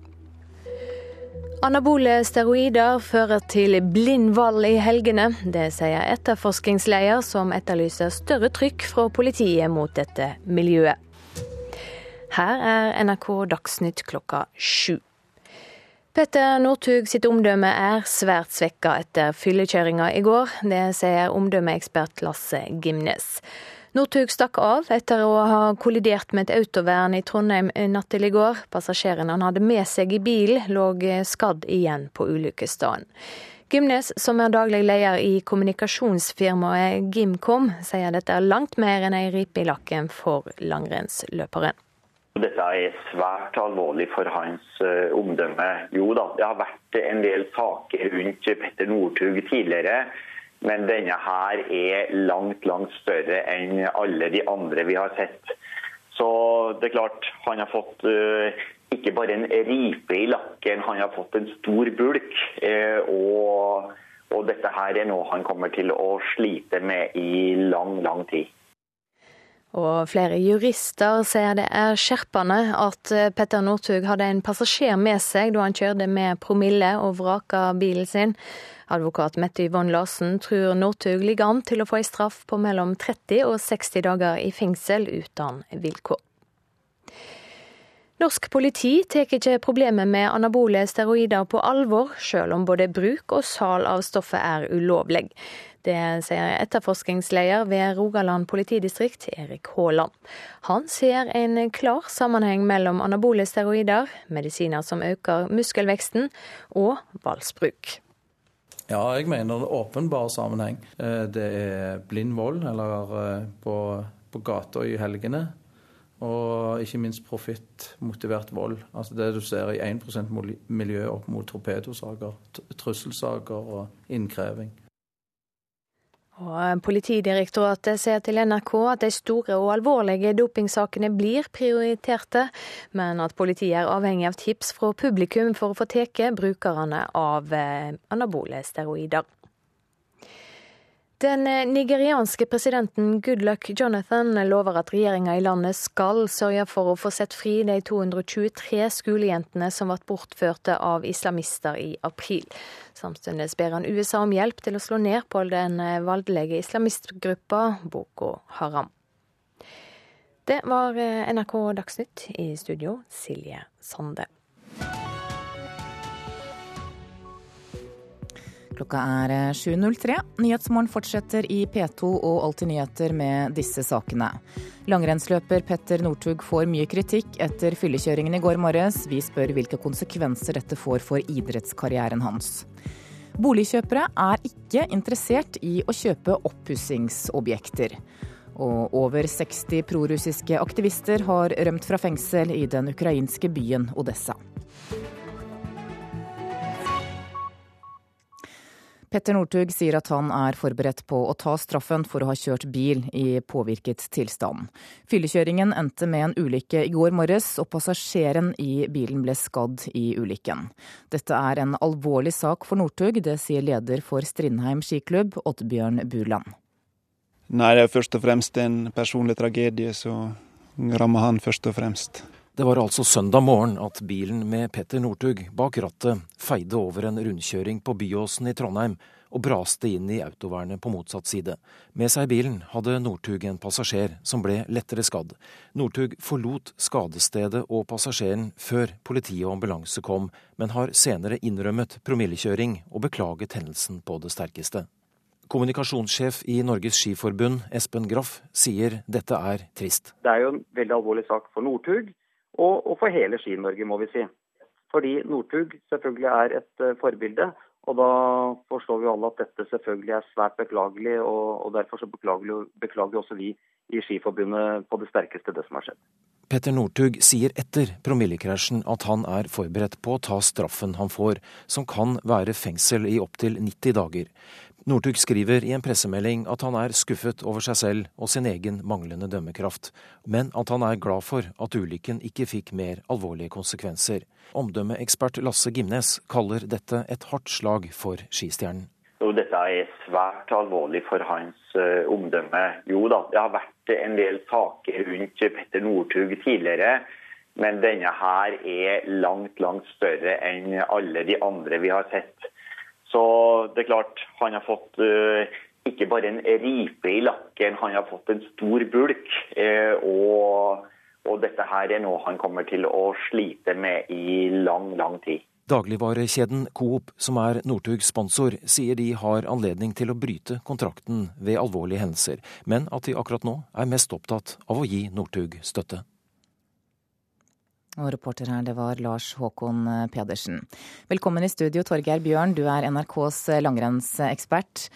Speaker 27: Anabole steroider fører til blind vold i helgene. Det sier etterforskningsleder, som etterlyser større trykk fra politiet mot dette miljøet. Her er NRK Dagsnytt klokka sju. Petter Northug sitt omdømme er svært svekka etter fyllekjøringa i går. Det sier omdømmeekspert Lasse Gimnes. Northug stakk av etter å ha kollidert med et autovern i Trondheim natt til i går. Passasjeren han hadde med seg i bilen, lå skadd igjen på ulykkesstedet. Gimnes, som er daglig leder i kommunikasjonsfirmaet Gimcom, sier dette er langt mer enn ei ripe i lakken for langrennsløperen.
Speaker 8: Dette er svært alvorlig for hans uh, omdømme. Jo da, det har vært en del saker rundt Petter Northug tidligere. Men denne her er langt, langt større enn alle de andre vi har sett. Så det er klart, han har fått uh, ikke bare en ripe i lakken, han har fått en stor bulk. Uh, og, og dette her er noe han kommer til å slite med i lang, lang tid.
Speaker 27: Og flere jurister sier det er skjerpende at eh, Petter Northug hadde en passasjer med seg da han kjørte med promille og vraka bilen sin. Advokat Mette Yvonne Larsen tror Northug ligger an til å få en straff på mellom 30 og 60 dager i fengsel uten vilkår. Norsk politi tar ikke problemet med anabole steroider på alvor, selv om både bruk og sal av stoffet er ulovlig. Det sier etterforskningsleder ved Rogaland politidistrikt, Erik Haaland. Han ser en klar sammenheng mellom anabole steroider, medisiner som øker muskelveksten, og voldsbruk.
Speaker 28: Ja, jeg mener det er åpenbar sammenheng. Eh, det er blind vold, eller eh, på, på gata i helgene. Og ikke minst profittmotivert vold. Altså det du ser i 1 miljø opp mot torpedosaker, trusselsaker og innkreving.
Speaker 27: Og Politidirektoratet sier til NRK at de store og alvorlige dopingsakene blir prioriterte, men at politiet er avhengig av tips fra publikum for å få tatt brukerne av eh, anabole steroider. Den eh, nigerianske presidenten Goodluck Jonathan lover at regjeringa i landet skal sørge for å få sett fri de 223 skolejentene som ble bortførte av islamister i april. Samtidig ber han USA om hjelp til å slå ned på den eh, voldelige islamistgruppa Boko Haram. Det var eh, NRK Dagsnytt. I studio Silje Sande.
Speaker 2: Klokka er 7.03. Eh, Nyhetsmorgen fortsetter i P2 og Alltid nyheter med disse sakene. Langrennsløper Petter Northug får mye kritikk etter fyllekjøringen i går morges. Vi spør hvilke konsekvenser dette får for idrettskarrieren hans. Boligkjøpere er ikke interessert i å kjøpe oppussingsobjekter. Og over 60 prorussiske aktivister har rømt fra fengsel i den ukrainske byen Odessa. Petter Northug sier at han er forberedt på å ta straffen for å ha kjørt bil i påvirket tilstand. Fyllekjøringen endte med en ulykke i går morges, og passasjeren i bilen ble skadd i ulykken. Dette er en alvorlig sak for Northug, det sier leder for Strindheim skiklubb, Oddbjørn Buland.
Speaker 3: Nei, det er først og fremst en personlig tragedie som rammer han først og fremst.
Speaker 29: Det var altså søndag morgen at bilen med Petter Northug bak rattet feide over en rundkjøring på Byåsen i Trondheim og braste inn i autovernet på motsatt side. Med seg i bilen hadde Northug en passasjer som ble lettere skadd. Northug forlot skadestedet og passasjeren før politi og ambulanse kom, men har senere innrømmet promillekjøring og beklaget hendelsen på det sterkeste. Kommunikasjonssjef i Norges Skiforbund, Espen Graff, sier dette er trist.
Speaker 30: Det er jo en veldig alvorlig sak for Northug og, og for hele Ski-Norge, må vi si. Fordi Northug selvfølgelig er et uh, forbilde. Og da forstår vi alle at dette selvfølgelig er svært beklagelig, og, og derfor så beklager, beklager også vi i Skiforbundet på det sterkeste det som har skjedd.
Speaker 29: Petter Northug sier etter promillekrasjen at han er forberedt på å ta straffen han får, som kan være fengsel i opptil 90 dager. Northug skriver i en pressemelding at han er skuffet over seg selv og sin egen manglende dømmekraft, men at han er glad for at ulykken ikke fikk mer alvorlige konsekvenser. Omdømmeekspert Lasse Gimnes kaller dette et hardt slag for skistjernen.
Speaker 31: Dette er svært alvorlig for hans uh, omdømme. Jo da, det har vært en del saker rundt Petter Northug tidligere. Men denne her er langt, langt større enn alle de andre vi har sett. Så det er klart, han har fått uh, ikke bare en ripe i lakken, han har fått en stor bulk. Uh, og, og, dette her er noe han kommer til å slite med i lang, lang tid.
Speaker 29: Dagligvarekjeden Coop, som er Northugs sponsor, sier de har anledning til å bryte kontrakten ved alvorlige hendelser, men at de akkurat nå er mest opptatt av å gi Northug støtte.
Speaker 2: Og reporter her, det var Lars Håkon eh, Pedersen. Velkommen i studio, Torgeir Bjørn. Du er NRKs eh, langrennsekspert.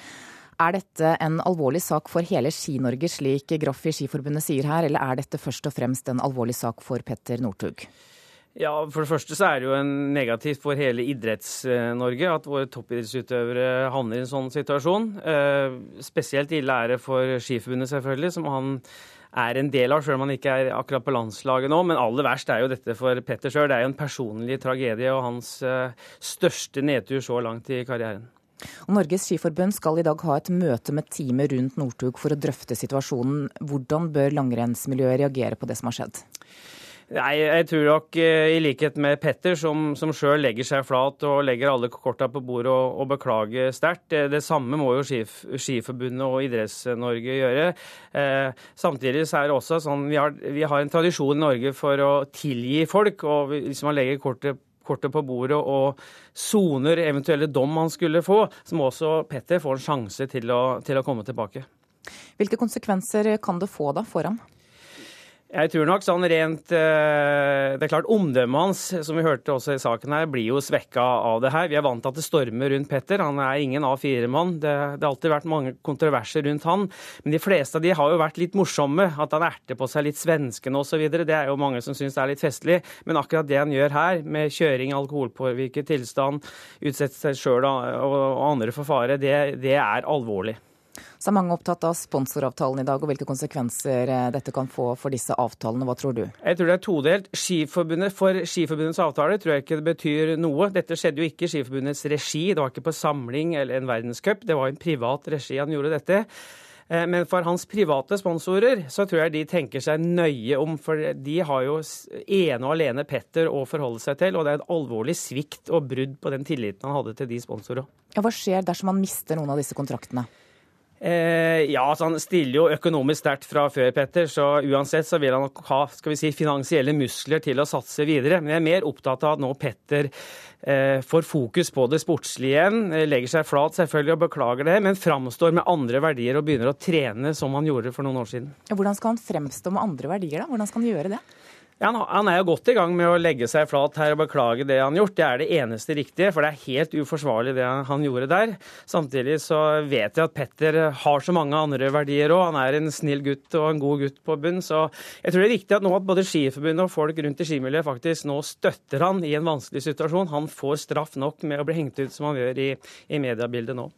Speaker 2: Er dette en alvorlig sak for hele Ski-Norge, slik Graff i Skiforbundet sier her, eller er dette først og fremst en alvorlig sak for Petter Northug?
Speaker 32: Ja, For det første så er det jo en negativt for hele Idretts-Norge at våre toppidrettsutøvere havner i en sånn situasjon. Eh, spesielt ille er det for Skiforbundet, selvfølgelig, som han er en del av, selv om han ikke er akkurat på landslaget nå. Men aller verst er jo dette for Petter sjøl. Det er jo en personlig tragedie og hans eh, største nedtur så langt i karrieren.
Speaker 2: Og Norges Skiforbund skal i dag ha et møte med teamet rundt Northug for å drøfte situasjonen. Hvordan bør langrennsmiljøet reagere på det som har skjedd?
Speaker 32: Nei, jeg tror nok eh, i likhet med Petter, som, som sjøl legger seg flat og legger alle korta på bordet og, og beklager sterkt. Det, det, samme må jo skif, Skiforbundet og Idretts-Norge gjøre. Eh, samtidig så er det også sånn vi har, vi har, en tradisjon i Norge for å tilgi folk. og Hvis man legger kortet kortet på bordet og soner eventuelle dom han skulle få, så må også Petter få en sjanse til å, til å komme tilbake.
Speaker 2: Hvilke konsekvenser kan det få da for ham?
Speaker 32: Jeg tror nok sånn rent eh, Det er klart omdømmet hans, som vi hørte også i saken her, blir jo svekka av det her. Vi er vant til at det stormer rundt Petter. Han er ingen A4-mann. Det, det, har alltid vært mange kontroverser rundt han. Men de fleste av de har jo vært litt morsomme. At han erter på seg litt svenskene osv. Det er jo mange som syns det er litt festlig. Men akkurat det han gjør her, med kjøring alkoholpåvirket tilstand, utsette seg sjøl og andre for fare, det, det er alvorlig.
Speaker 2: Så er mange opptatt av sponsoravtalen i dag, og hvilke konsekvenser eh, dette kan få for disse avtalene. Hva tror du?
Speaker 32: Jeg tror det er todelt. Skiforbundet, for Skiforbundets avtale tror jeg ikke det betyr noe. Dette skjedde jo ikke i Skiforbundets regi, det var ikke på samling eller en verdenscup. Det var en privat regi han gjorde dette. Eh, men for hans private sponsorer så tror jeg de tenker seg nøye om, for de har jo ene og alene Petter å forholde seg til, og det er et alvorlig svikt og brudd på den tilliten han hadde til de sponsorene.
Speaker 2: Ja, hva skjer dersom han mister noen av disse kontraktene?
Speaker 32: Eh, ja, altså Han stiller jo økonomisk sterkt fra før, Petter, så uansett så vil han nok ha skal vi si, finansielle muskler til å satse videre. Men jeg er mer opptatt av at nå Petter eh, får fokus på det sportslige igjen. Eh, legger seg flat selvfølgelig og beklager det, men framstår med andre verdier og begynner å trene som han gjorde for noen år siden.
Speaker 2: Hvordan skal han fremstå med andre verdier, da? Hvordan skal han gjøre det?
Speaker 32: Han er jo godt i gang med å legge seg flat her og beklage det han har gjort. Det er det eneste riktige, for det er helt uforsvarlig det han gjorde der. Samtidig så vet jeg at Petter har så mange andre verdier òg. Han er en snill gutt og en god gutt på bunn. Så jeg tror det er viktig at nå at både Skiforbundet og folk rundt i skimiljøet faktisk nå støtter han i en vanskelig situasjon. Han får straff nok med å bli hengt ut som han gjør i, i mediebildet nå.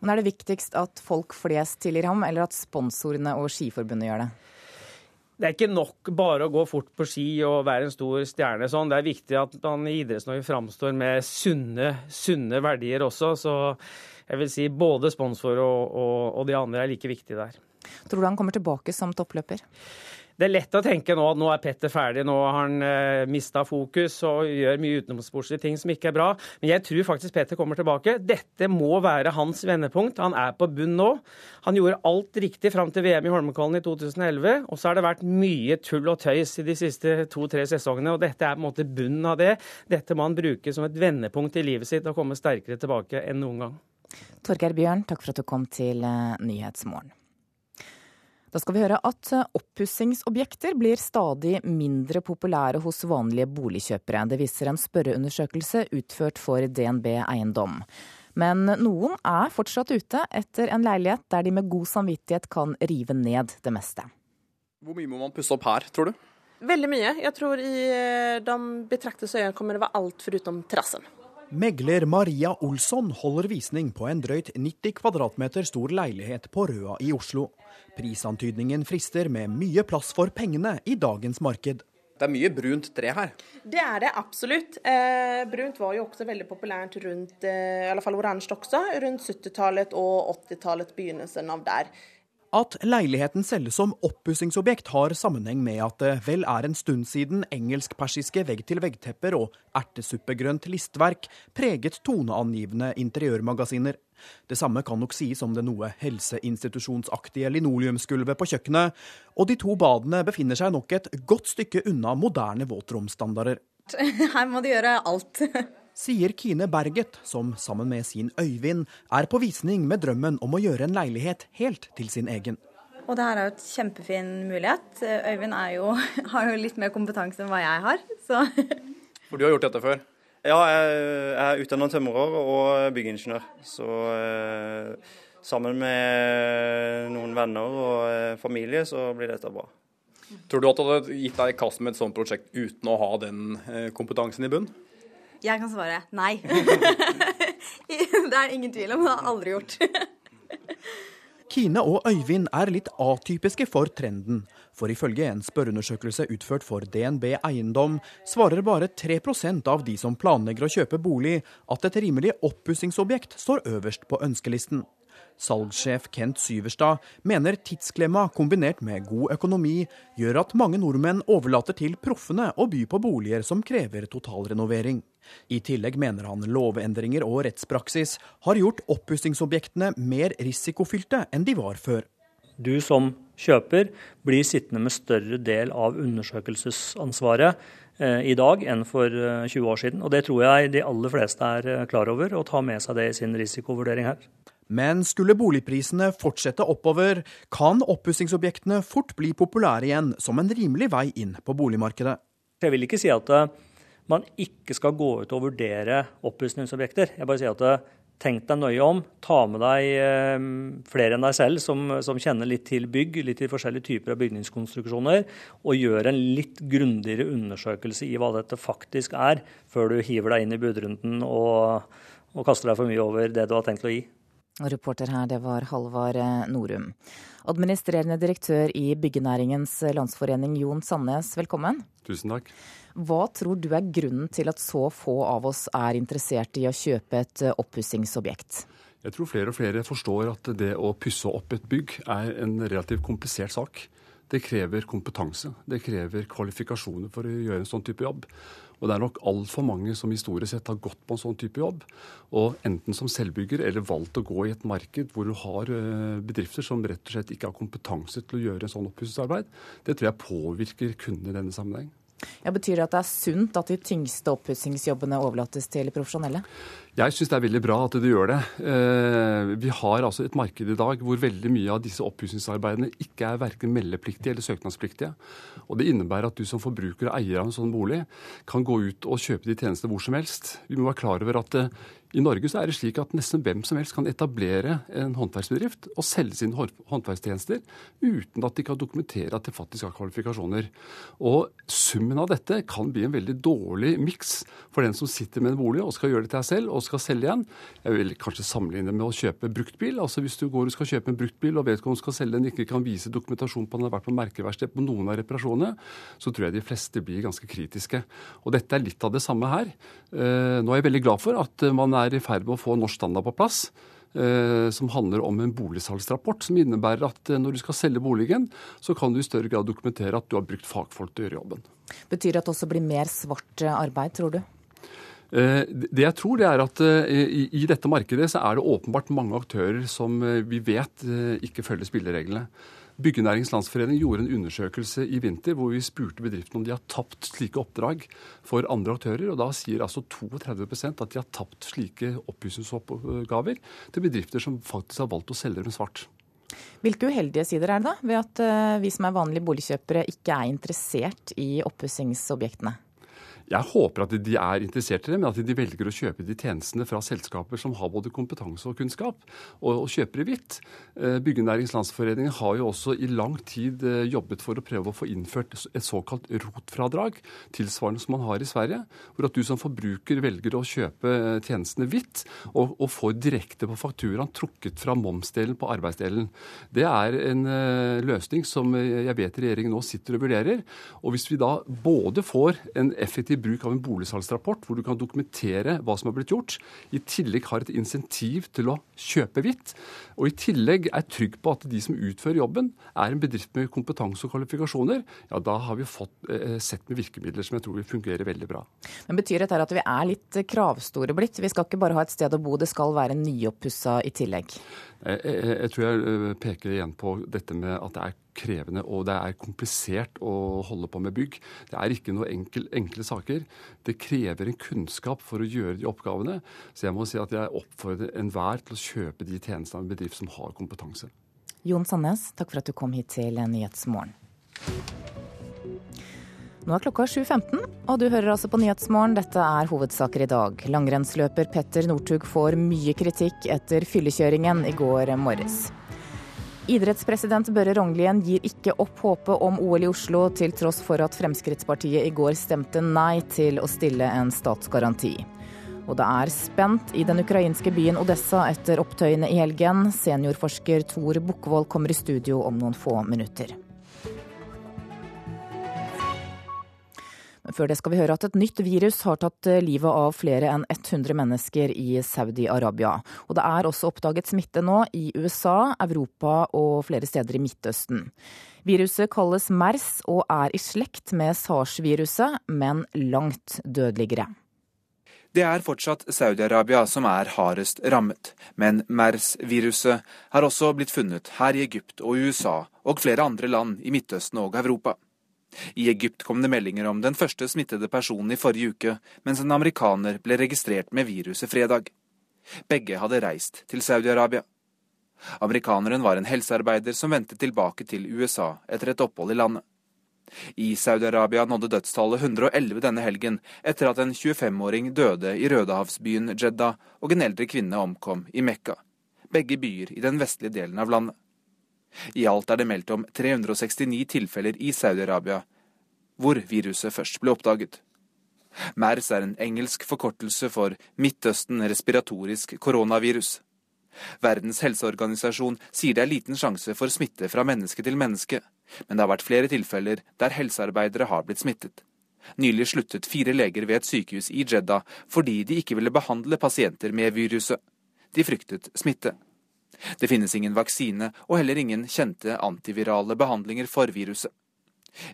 Speaker 2: Men er det viktigst at folk flest tilgir ham, eller at sponsorene og Skiforbundet gjør det?
Speaker 32: Det er ikke nok bare å gå fort på ski og være en stor stjerne. sånn. Det er viktig at man i Idretts-Norge framstår med sunne, sunne, verdier også. Så jeg vil si både sponsor og, og, og de andre er like viktige der.
Speaker 2: Tror du han kommer tilbake som toppløper?
Speaker 32: Det er lett å tenke nå at nå er Petter ferdig, nå har han eh, mista fokus og gjør mye utenomsportslige ting som ikke er bra. Men jeg tror faktisk Petter kommer tilbake. Dette må være hans vendepunkt. Han er på bunn nå. Han gjorde alt riktig fram til VM i Holmenkollen i 2011. Og så har det vært mye tull og tøys i de siste to-tre sesongene, og dette er på en måte bunnen av det. Dette må han bruke som et vendepunkt i livet sitt og komme sterkere tilbake enn noen gang.
Speaker 2: Torgeir Bjørn, takk for at du kom til eh, Nyhetsmorgen. Da skal vi høre at eh, oppussingsobjekter blir stadig mindre populære hos vanlige boligkjøpere. Det viser en spørreundersøkelse utført for DNB Eiendom. Men noen er fortsatt ute etter en leilighet der de med god samvittighet kan rive ned det meste.
Speaker 33: Hvor mye må man pusse opp her, tror du? Veldig mye. Jeg tror i eh, de betraktede øyne kommer det være alt foruten terrassen.
Speaker 34: Megler Maria Olsson holder visning på en drøyt 90 kvadratmeter stor leilighet på Røa i Oslo. Prisantydningen frister med mye plass for pengene i dagens marked.
Speaker 35: Det er mye brunt tre her.
Speaker 33: Det er det absolutt. Eh, brunt var jo også veldig populært rundt, eh, i alle fall oransje også, rundt 70-tallet og 80-tallet, begynnelsen av der.
Speaker 34: At leiligheten selges som oppussingsobjekt har sammenheng med at det vel er en stund siden engelsk-persiske vegg-til-vegg-tepper og ertesuppegrønt listverk preget toneangivende interiørmagasiner. Det samme kan nok sies om det noe helseinstitusjonsaktige linoleumsgulvet på kjøkkenet, og de to badene befinner seg nok et godt stykke unna moderne våtromsstandarder. <laughs>
Speaker 36: Her må de gjøre alt.
Speaker 34: Sier Kine Berget, som sammen med sin Øyvind er på visning med drømmen om å gjøre en leilighet helt til sin egen.
Speaker 36: Og det her er jo et kjempefin mulighet. Øyvind jo, <laughs> har jo litt mer kompetanse enn hva jeg har, så
Speaker 35: For du har gjort dette før?
Speaker 37: Ja, jeg er utdannet tømrer og byggingeniør. Så eh, sammen med noen venner og eh, familie, så blir dette bra.
Speaker 35: Tror du at du hadde gitt deg i kast med et sånt prosjekt uten å ha den eh, kompetansen i bunn?
Speaker 36: Jeg kan svare nei. <laughs> <laughs> det er ingen tvil om. Det har jeg aldri gjort. <laughs>
Speaker 34: Kine og Øyvind er litt atypiske for trenden. For ifølge en spørreundersøkelse utført for DNB Eiendom, svarer bare 3% av de som planlegger å kjøpe bolig, at et rimelig oppussingsobjekt står øverst på ønskelisten. Salgssjef Kent Syverstad mener tidsklemma kombinert med god økonomi gjør at mange nordmenn overlater til proffene å by på boliger som krever totalrenovering. I tillegg mener han lovendringer og rettspraksis har gjort oppussingsobjektene mer risikofylte enn de var før.
Speaker 38: Du som kjøper blir sittende med større del av undersøkelsesansvaret eh, i dag enn for 20 eh, år siden. Og Det tror jeg de aller fleste er eh, klar over og tar med seg det i sin risikovurdering her.
Speaker 34: Men skulle boligprisene fortsette oppover, kan oppussingsobjektene fort bli populære igjen som en rimelig vei inn på boligmarkedet.
Speaker 38: Jeg vil ikke si at eh, man ikke skal gå ut og vurdere oppussingsobjekter. Jeg bare sier at eh, tenk deg nøye om. Ta med deg eh, flere enn deg selv som, som, kjenner litt til bygg, litt til forskjellige typer av bygningskonstruksjoner, og gjør en litt grundigere undersøkelse i hva dette faktisk er, før du hiver deg inn i budrunden og, og kaster deg for mye over det du har tenkt å gi.
Speaker 2: Reporter her, det var Halvard eh, Norum. Administrerende direktør i Byggenæringens Landsforening, Jon Sandnes, velkommen.
Speaker 39: Tusen takk.
Speaker 2: Hva tror du er grunnen til at så få av oss er interessert i å kjøpe et eh, oppussingsobjekt?
Speaker 39: Jeg tror flere og flere forstår at det å pusse opp et bygg er en relativt komplisert sak. Det krever kompetanse. Det krever kvalifikasjoner for å gjøre en sånn type jobb. Og det er nok altfor mange som historisk sett har gått på en sånn type jobb. Og enten som selvbygger eller valgt å gå i et marked hvor du har eh, bedrifter som rett og slett ikke har kompetanse til å gjøre en sånn oppussingsarbeid. Det tror jeg påvirker kundene i denne sammenheng.
Speaker 2: Ja, betyr det at det er sunt at de tyngste oppussingsjobbene overlates til profesjonelle?
Speaker 39: Jeg syns det er veldig bra at du gjør det. Eh, vi har altså et marked i dag hvor veldig mye av disse oppussingsarbeidene ikke er verken meldepliktige eller søknadspliktige. Og Det innebærer at du som forbruker og eier av en sånn bolig kan gå ut og kjøpe de tjenestene hvor som helst. Vi må være klar over at eh, i Norge så er det slik at nesten hvem som helst kan etablere en håndverksbedrift og selge sine håndverkstjenester uten at de kan dokumentere at de faktisk har kvalifikasjoner. Og Summen av dette kan bli en veldig dårlig miks for den som sitter med en bolig og skal gjøre det til seg selv og skal selge en. Jeg vil kanskje sammenligne med å kjøpe bruktbil. Altså Hvis du går og skal kjøpe en bruktbil og vedkommende skal selge den, ikke kan vise dokumentasjon på at den har vært på merkeverksted på noen av reparasjonene, så tror jeg de fleste blir ganske kritiske. Og dette er litt av det samme her. Eh, nå er jeg veldig glad for at man er i ferd med å få norsk standard på plass. Eh, som handler om en boligsalgsrapport, som innebærer at eh, når du skal selge boligen, så kan du i større grad dokumentere at du har brukt fagfolk til å gjøre jobben.
Speaker 2: Betyr det at det også blir mer svart arbeid, tror du?
Speaker 39: Det jeg tror, det er at i dette markedet så er det åpenbart mange aktører som vi vet ikke følger spillereglene. Byggenæringens Landsforening gjorde en undersøkelse i vinter hvor vi spurte bedriftene om de har tapt slike oppdrag for andre aktører. og Da sier altså 32% at de har tapt slike oppussingsoppgaver til bedrifter som faktisk har valgt å selge dem svart.
Speaker 2: Hvilke uheldige sider er det da ved at eh, vi som er vanlige boligkjøpere ikke er interessert i oppussingsobjektene?
Speaker 39: Jeg håper at de er interessert i det, men at de velger å kjøpe de tjenestene fra selskaper som har både kompetanse og kunnskap, og, og kjøper i hvitt. Byggenærings Landsforening har jo også i lang tid eh, jobbet for å prøve å få innført et såkalt rotfradrag, tilsvarende som man har i Sverige, hvor at du som forbruker velger å kjøpe eh, tjenestene hvitt, og, og får direkte på fakturaen trukket fra momsdelen på arbeidsdelen. Det er en løsning som jeg vet regjeringen nå sitter og vurderer. Og hvis vi da både får en effektiv bruk av en boligsalgsrapport, hvor du kan dokumentere hva som har blitt gjort. I tillegg har et insentiv til å kjøpe hvitt. Og i tillegg er trygg på at de som utfører jobben, er en bedrift med kompetanse og kvalifikasjoner. Ja, da har vi fått eh, sett med virkemidler som jeg tror vil fungere veldig bra.
Speaker 2: Men Betyr dette at vi er litt kravstore blitt? Vi skal ikke bare ha et sted å bo, det skal være nyoppussa i tillegg?
Speaker 39: Jeg, jeg, jeg tror jeg eh, peker igjen på dette med at det er krevende og det er komplisert å holde på med bygg. Det er ikke noe enkel, enkle saker. Det krever en kunnskap for å gjøre de oppgavene. Så jeg må si at jeg oppfordrer enhver til å kjøpe de tjenestene av en bedrift som har kompetanse.
Speaker 2: Jon Sandnes, takk for at du kom hit til Nyhetsmorgen. Nå er klokka 7.15, og du hører altså på Nyhetsmorgen. Dette er hovedsaker i dag. Langrennsløper Petter Northug får mye kritikk etter fyllekjøringen i går morges. Idrettspresident Børre Rognlien gir ikke opp håpet om OL i Oslo, til tross for at Fremskrittspartiet i går stemte nei til å stille en statsgaranti. Og det er spent i den ukrainske byen Odessa etter opptøyene i helgen. Seniorforsker Tor Bukkvold kommer i studio om noen få minutter. Før det skal vi høre at et nytt virus har tatt eh, livet av flere enn 100 mennesker i Saudi-Arabia. Og det er også oppdaget smitte nå i USA, Europa og flere steder i Midtøsten. Viruset kalles MERS og er i slekt med SARS-viruset, men langt dødeligere.
Speaker 40: Det er fortsatt Saudi-Arabia som er hardest rammet, men MERS-viruset har også blitt funnet her i Egypt og USA og flere andre land i Midtøsten og Europa. I Egypt kom det meldinger om den første smittede personen i forrige uke, mens en amerikaner ble registrert med viruset fredag. Begge hadde reist til Saudi-Arabia. Amerikaneren var en helsearbeider som vendte tilbake til USA etter et opphold i landet. I Saudi-Arabia nådde dødstallet 111 denne helgen, etter at en 25-åring døde i rødehavsbyen Jeddah og en eldre kvinne omkom i Mekka, begge byer i den vestlige delen av landet. I alt er det meldt om 369 tilfeller i Saudi-Arabia hvor viruset først ble oppdaget. MERS er en engelsk forkortelse for Midtøsten respiratorisk koronavirus. Verdens helseorganisasjon sier det er liten sjanse for smitte fra menneske til menneske, men det har vært flere tilfeller der helsearbeidere har blitt smittet. Nylig sluttet fire leger ved et sykehus i Jeddah fordi de ikke ville behandle pasienter med viruset. De fryktet smitte. Det finnes ingen vaksine og heller ingen kjente antivirale behandlinger for viruset.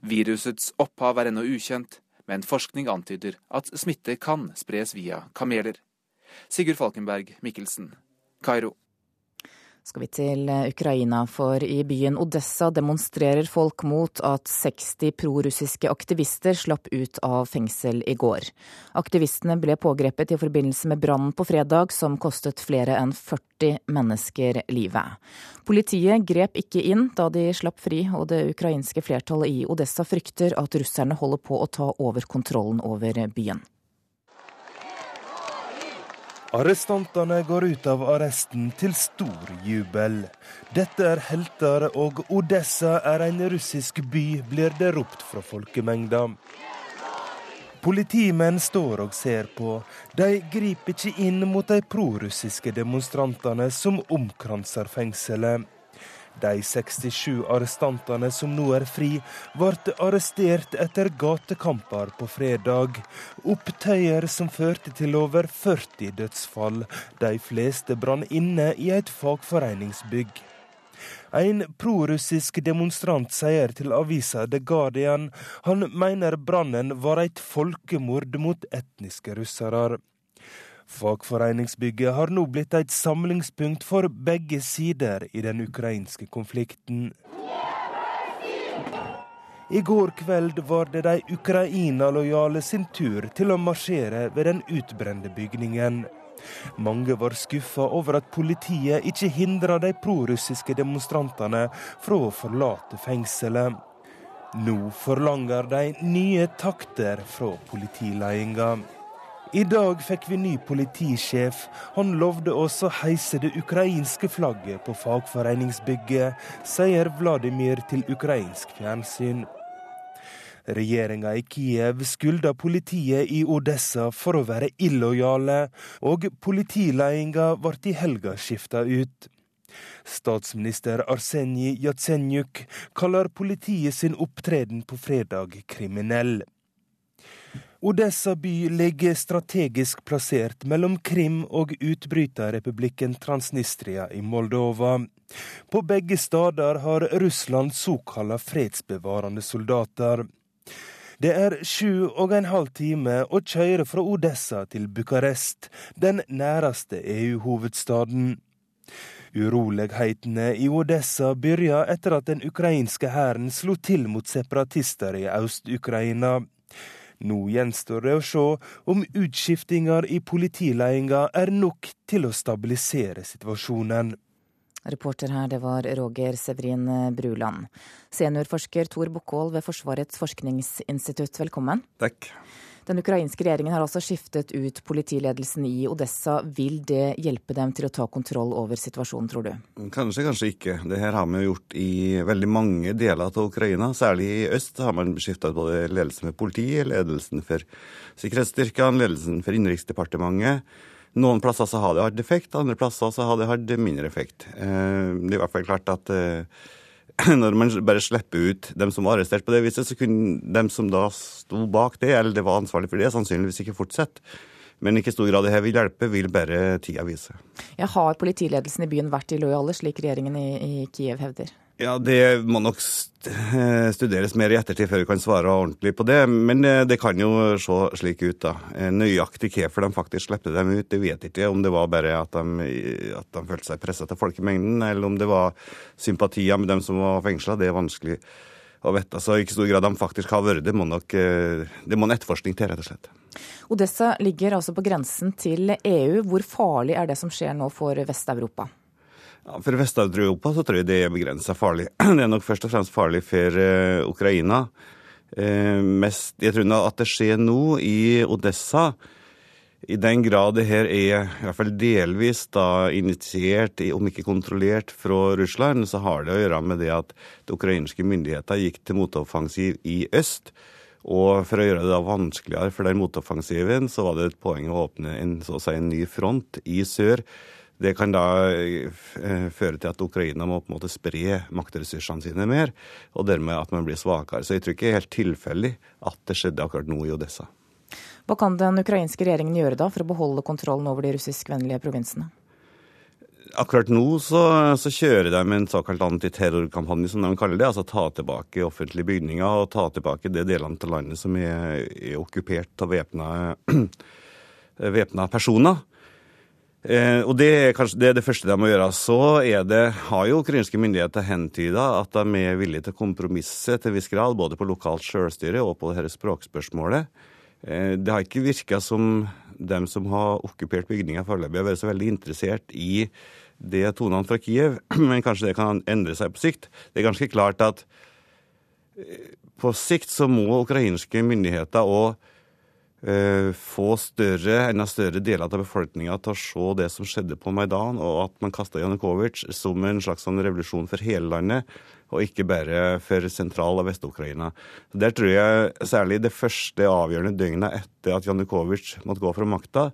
Speaker 40: Virusets opphav er ennå ukjent, men forskning antyder at smitte kan spres via kameler. Sigurd Falkenberg Mikkelsen, Kairo
Speaker 2: skal vi til eh, Ukraina, for i byen Odessa demonstrerer folk mot at 60 prorussiske aktivister slapp ut av fengsel i går. Aktivistene ble pågrepet i forbindelse med brannen på fredag, som kostet flere enn 40 mennesker livet. Politiet grep ikke inn da de slapp fri, og det ukrainske flertallet i Odessa frykter at russerne holder på å ta over kontrollen over byen.
Speaker 41: Arrestantene går ut av arresten til stor jubel. Dette er helter, og Odessa er en russisk by, blir det ropt fra folkemengda. Politimenn står og ser på. De griper ikke inn mot de prorussiske demonstrantene som omkranser fengselet. De 67 arrestantene som nå er fri, ble arrestert etter gatekamper på fredag. Opptøyer som førte til over 40 dødsfall. De fleste brann inne i et fagforeningsbygg. En prorussisk demonstrant sier til avisa The Guardian han mener brannen var et folkemord mot etniske russere. Fagforeningsbygget har nå blitt et samlingspunkt for begge sider i den ukrainske konflikten. I går kveld var det de Ukraina-lojale sin tur til å marsjere ved den utbrente bygningen. Mange var skuffa over at politiet ikke hindra de prorussiske demonstrantene fra å forlate fengselet. Nå forlanger de nye takter fra politiledelsen. I dag fikk vi ny politisjef. Han lovde oss å heise det ukrainske flagget på fagforeningsbygget, sier Vladimir til ukrainsk fjernsyn. Regjeringa i Kiev skylder politiet i Odessa for å være illojale, og politiledelsen ble i helga skifta ut. Statsminister Arsenij Jatsenjuk kaller politiet sin opptreden på fredag kriminell. Odessa by ligger strategisk plassert mellom Krim og utbryterrepublikken Transnistria i Moldova. På begge steder har Russland såkalla fredsbevarende soldater. Det er sju og en halv time å kjøre fra Odessa til Bucarest, den næreste EU-hovedstaden. Urolighetene i Odessa begynte etter at den ukrainske hæren slo til mot separatister i Øst-Ukraina. Nå gjenstår det å se om utskiftinger i politiledelsen er nok til å stabilisere situasjonen.
Speaker 2: Reporter her, det var Roger Severin Bruland. Seniorforsker Tor Bukkvold ved Forsvarets forskningsinstitutt, velkommen.
Speaker 42: Takk.
Speaker 2: Den ukrainske regjeringen har altså skiftet ut politiledelsen i Odessa. Vil det hjelpe dem til å ta kontroll over situasjonen, tror du?
Speaker 42: Kanskje, kanskje ikke. Det her har vi gjort i veldig mange deler av Ukraina. Særlig i øst har man skifta både ledelsen for politiet, ledelsen for sikkerhetsstyrkene, ledelsen for Innenriksdepartementet. Noen plasser så har det hatt effekt, andre plasser så har det hatt mindre effekt. Eh, det er i hvert fall klart at eh, <clears throat> når man bare slipper ut dem som var arrestert på det viset, så kunne dem som da sto bak det, eller det var ansvarlig for det, sannsynligvis ikke fortsette. Men ikke stor grad det her vil hjelpe, vil bare tida vise.
Speaker 2: Ja, har politiledelsen i byen vært illojale, slik regjeringen i, i Kiev hevder?
Speaker 42: Ja, Det må nok eh, studeres mer i ettertid før vi kan svare ordentlig på det. Men eh, det kan jo se slik ut, da. Eh, nøyaktig hvorfor de faktisk slepte dem ut, det vet ikke. Om det var bare at de, at de følte seg pressa til folkemengden, eller om det var sympatier med dem som var fengsla. Det er vanskelig å vite. Så i ikke stor grad de faktisk har vært det, må nok det må en etterforskning til, rett og slett.
Speaker 2: Odessa ligger altså på grensen til EU. Hvor farlig er det som skjer nå for Vest-Europa?
Speaker 42: Ja, for Vest-Europa så tror jeg det er begrensa farlig. <clears throat> Det er nok først og fremst farlig for uh, Ukraina. Uh, mest, jeg tror at det skjer nå i Odessa. I den grad det her er i hvert fall delvis da initiert, om ikke kontrollert, fra Russland, så har det å gjøre med det at de ukrainske myndigheter gikk til motoffensiv i øst. Og for å gjøre det da vanskeligere for den motoffensiven, så var det et poeng å åpne en, så å si, en ny front i sør det kan da eh, føre til at Ukraina må på en måte spre maktressursene sine mer, og dermed at man blir svakere. Så jeg tror ikke det er helt tilfeldig at det skjedde akkurat nå i Odessa.
Speaker 2: Hva kan den ukrainske regjeringen gjøre da for å beholde kontrollen over de russiskvennlige provinsene?
Speaker 42: Akkurat nå så, så, kjører de en såkalt antiterrorkampanje, som de kaller det. Altså ta tilbake offentlige bygninger og ta tilbake de delene av landet som er, er okkupert av væpna <clears throat> personer. Eh, og det er kanskje det, er det første de må gjøre. Så det, har jo ukrainske myndigheter hentyda at de er villige til å kompromisse til viss grad, både på lokalt selvstyre og på dette språkspørsmålet. Eh, det har ikke virka som dem som har okkupert bygninga foreløpig, har vært så veldig interessert i det tonene fra Kiev, <clears throat> men kanskje det kan endre seg på sikt. Det er ganske klart at eh, på sikt så må ukrainske myndigheter og få større, enda større deler av befolkninga til å se det som skjedde på Maidan, og at man kasta Janukovitsj som en slags sånn revolusjon for hele landet, og ikke bare for sentral- og Vest-Ukraina. Der tror jeg særlig det første avgjørende døgnet etter at Janukovitsj måtte gå fra makta,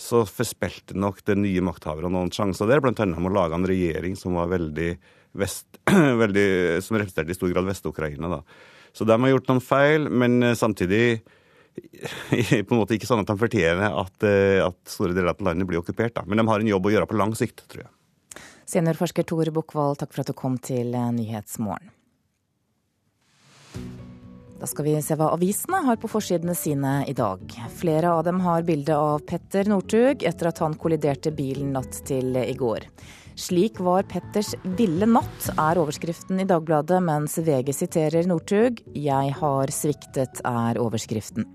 Speaker 42: så forspilte nok den nye makthaverne noen sjanser der, bl.a. med å lage en regjering som var veldig vest, <clears throat> veldig, som representerte i stor grad Vest-Ukraina. Så de har gjort noen feil, men samtidig <laughs> på en måte ikke sånn at de fortjener at, eh, at, store deler av landet blir okkupert. Da. Men de har en jobb å gjøre på lang sikt, tror jeg.
Speaker 2: Seniorforsker Tore Bukkvold, takk for at du kom til eh, Nyhetsmorgen. Da skal vi se hva avisene har på forsidene sine i dag. Flere av dem har bilde av Petter Northug etter at han kolliderte bilen natt til i går. 'Slik var Petters ville natt', er overskriften i Dagbladet, mens VG siterer Northug. 'Jeg har sviktet', er overskriften.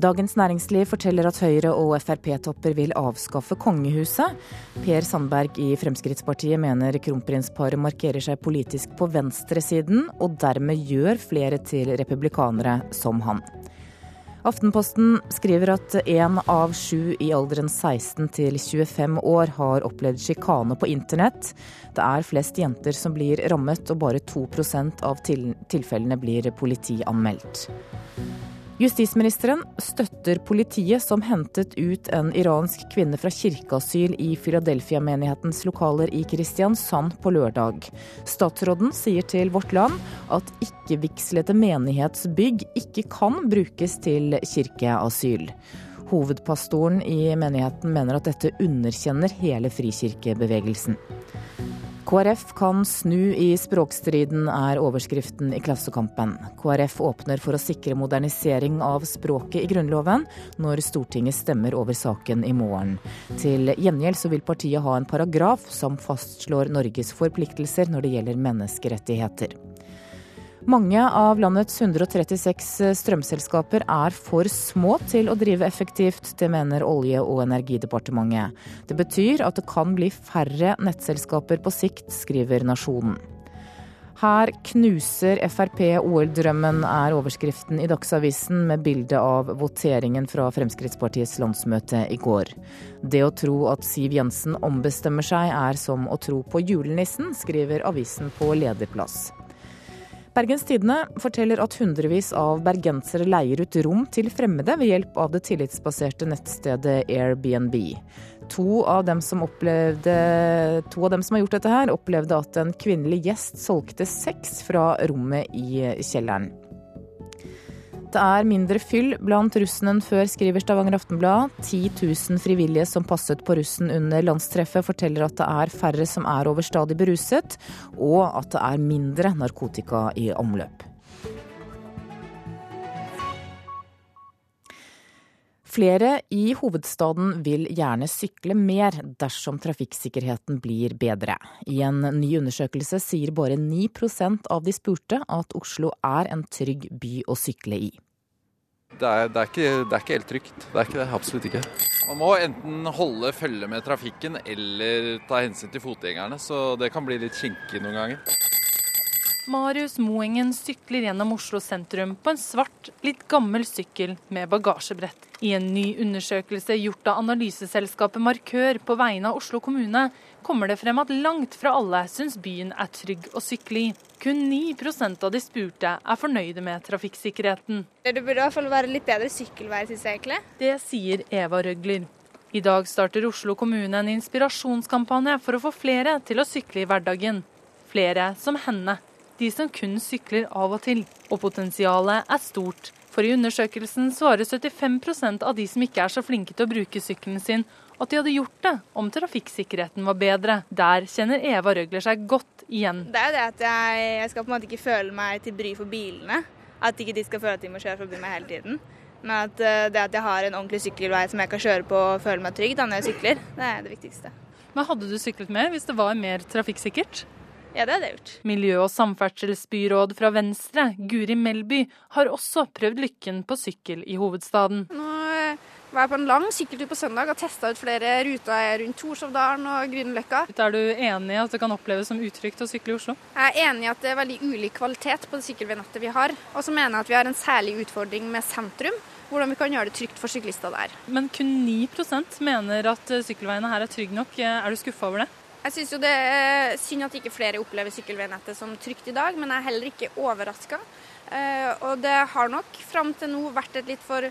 Speaker 2: Dagens Næringsliv forteller at Høyre- og Frp-topper vil avskaffe kongehuset. Per Sandberg i Fremskrittspartiet mener kronprinsparet markerer seg politisk på venstresiden, og dermed gjør flere til republikanere som han. Aftenposten skriver at én av sju i alderen 16 til 25 år har opplevd sjikane på internett. Det er flest jenter som blir rammet, og bare 2% av tilfellene blir politianmeldt. Justisministeren støtter politiet som hentet ut en iransk kvinne fra kirkeasyl i Philadelphia-menighetens lokaler i Kristiansand på lørdag. Statsråden sier til Vårt Land at ikke-vigslete menighetsbygg ikke kan brukes til kirkeasyl. Hovedpastoren i menigheten mener at dette underkjenner hele frikirkebevegelsen. KrF kan snu i språkstriden, er overskriften i Klassekampen. KrF åpner for å sikre modernisering av språket i Grunnloven når Stortinget stemmer over saken i morgen. Til gjengjeld så vil partiet ha en paragraf som fastslår Norges forpliktelser når det gjelder menneskerettigheter. Mange av landets 136 strømselskaper er for små til å drive effektivt. Det mener Olje- og energidepartementet. Det betyr at det kan bli færre nettselskaper på sikt, skriver Nasjonen. Her knuser Frp OL-drømmen, er overskriften i Dagsavisen med bilde av voteringen fra Fremskrittspartiets landsmøte i går. Det å tro at Siv Jensen ombestemmer seg er som å tro på julenissen, skriver avisen på lederplass. Bergens Tidende forteller at hundrevis av bergensere leier ut rom til fremmede ved hjelp av det tillitsbaserte nettstedet Airbnb. To av, opplevde, to av dem som har gjort dette her, opplevde at en kvinnelig gjest solgte sex fra rommet i kjelleren. Det er mindre fyll blant russen enn før, skriver Stavanger Aftenblad. 10 000 frivillige som passet på russen under landstreffet, forteller at det er færre som er overstadig beruset, og at det er mindre narkotika i omløp. Flere i hovedstaden vil gjerne sykle mer dersom trafikksikkerheten blir bedre. I en ny undersøkelse sier bare 9% av de spurte at Oslo er en trygg by å sykle i.
Speaker 43: Det er, det, er ikke, det er, ikke, helt trygt. Det er ikke det. Absolutt ikke. Man må enten holde følge med trafikken eller ta hensyn til fotgjengerne, så det kan bli litt kinkig noen ganger.
Speaker 44: Marius Moengen sykler gjennom Oslo sentrum på en svart, litt gammel sykkel med bagasjebrett. I en ny undersøkelse gjort av analyseselskapet Markør på vegne av Oslo kommune, kommer det frem at langt fra alle syns byen er trygg å sykle i. Kun 9% av de spurte er fornøyde med trafikksikkerheten.
Speaker 45: Det burde i hvert fall være litt bedre sykkelvei, syns jeg egentlig.
Speaker 44: Det sier Eva Røgler. I dag starter Oslo kommune en inspirasjonskampanje for å få flere til å sykle i hverdagen. Flere som henne de som kun sykler av og til. Og potensialet er stort. For i undersøkelsen svarer 75% av de som ikke er så flinke til å bruke sykkelen sin, at de hadde gjort det om trafikksikkerheten var bedre. Der kjenner Eva Røgler seg godt igjen.
Speaker 45: Det er det at jeg, jeg skal på en måte ikke føle meg til bry for bilene. At ikke de skal føle at de må kjøre forbi meg hele tiden. Men at eh, det at jeg har en ordentlig sykkelvei som jeg kan kjøre på og føle meg trygg da når jeg sykler, det er det viktigste.
Speaker 44: Men hadde du syklet mer hvis det var mer trafikksikkert?
Speaker 45: Ja, det hadde jeg gjort.
Speaker 44: Miljø- og samferdselsbyråd fra Venstre, Guri Melby, har også prøvd lykken på sykkel i hovedstaden.
Speaker 46: Nå eh, var jeg på en lang sykkeltur på søndag og testa ut flere ruter rundt Torshovdalen og Grünerløkka.
Speaker 44: Er du enig i at det kan oppleves som utrygt å sykle i Oslo?
Speaker 46: Jeg er enig i at det er veldig ulik kvalitet på det sykkelveinettet vi har. Og så mener jeg at vi har en særlig utfordring med sentrum. Hvordan vi kan gjøre det trygt for syklister der.
Speaker 44: Men kun 9% mener at sykkelveiene her er trygge nok. Er du skuffa over det?
Speaker 46: Jeg syns jo det er synd at ikke flere opplever sykkelveinettet som trygt i dag, men jeg er heller ikke overraska. Eh, og det har nok fram til nå vært et litt for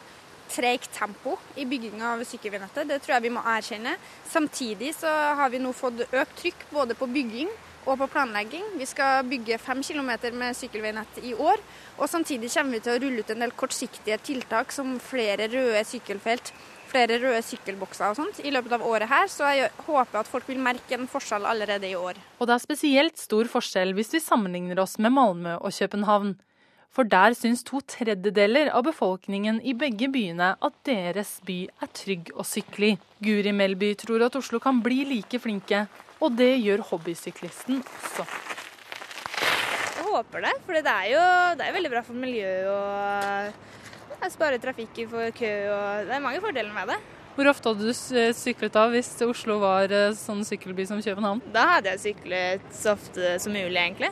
Speaker 46: treigt tempo i bygginga av sykkelveinettet. Det tror jeg vi må erkjenne. Samtidig så har vi nå fått økt trykk både på bygging og på planlegging. Vi skal bygge fem km med sykkelveinett i år. Og samtidig kommer vi til å rulle ut en del kortsiktige tiltak som flere røde sykkelfelt flere røde sykkelbokser og sånt i løpet av året her, så jeg håper at folk vil merke en forskjell allerede i år.
Speaker 44: Og det er spesielt stor forskjell hvis vi sammenligner oss med Malmö og København. For der syns to tredjedeler av befolkningen i begge byene at deres by er trygg å sykle i. Guri Melby tror at Oslo kan bli like flinke, og det gjør hobbysyklisten også.
Speaker 45: Jeg håper det, for det er jo det er veldig bra for miljøet og Jeg sparer trafikken for kø, og det er mange fordeler med det.
Speaker 44: Hvor ofte hadde du syklet da hvis Oslo var eh, sånn sykkelby som København?
Speaker 45: Da hadde jeg syklet så ofte som mulig, egentlig.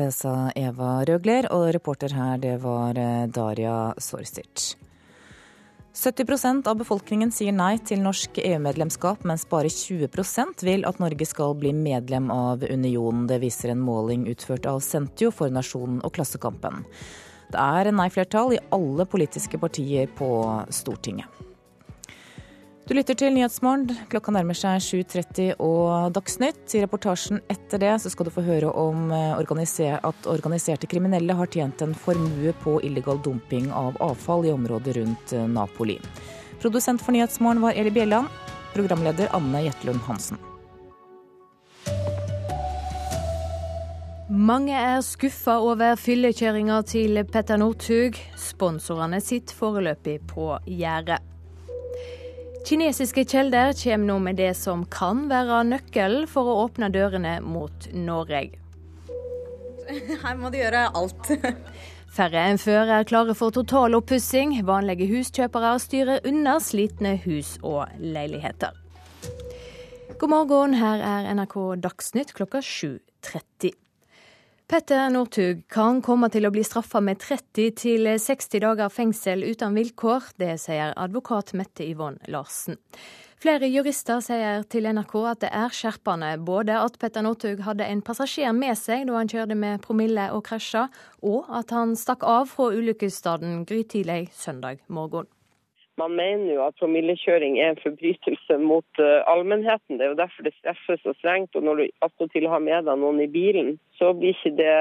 Speaker 2: Det sa Eva Røgler, og reporter her det var eh, Daria Sorsic. 70% av befolkningen sier nei til norsk EU-medlemskap, mens bare 20% vil at Norge skal bli medlem av unionen. Det viser en måling utført av Sentio for Nasjonen og Klassekampen. Det er nei-flertall i alle politiske partier på Stortinget. Du lytter til Nyhetsmorgen. Klokka nærmer seg 7.30 og Dagsnytt. I reportasjen etter det så skal du få høre om eh, at organiserte kriminelle har tjent en formue på illegal dumping av avfall i området rundt eh, Napoli. Produsent for Nyhetsmorgen var Eli Bjelland. Programleder Anne Jetlund Hansen.
Speaker 27: Mange er skuffa over fyllekjøringa til Petter Northug. Sponsorene sitter foreløpig på gjerdet. Kinesiske kilder kommer nå med det som kan være nøkkelen for å åpne dørene mot Norge. <laughs>
Speaker 47: Her må de gjøre alt. <laughs>
Speaker 27: Færre enn før er klare for total oppussing. Vanlige huskjøpere styrer unna slitne hus og leiligheter. God morgen, her er NRK Dagsnytt klokka 7.30. Petter Northug kan komme til å bli straffa med 30-60 dager fengsel uten vilkår. Det sier advokat Mette Yvonne Larsen. Flere jurister sier til NRK at det er skjerpende både at Petter Northug hadde en passasjer med seg da han kjørte med promille og krasja, og at han stakk av fra ulykkesstedet grytidlig søndag morgen.
Speaker 48: Man mener jo at promillekjøring er en forbrytelse mot uh, allmennheten. Det er jo derfor det straffes så strengt. Og når du attpåtil har med deg noen i bilen, så blir ikke det,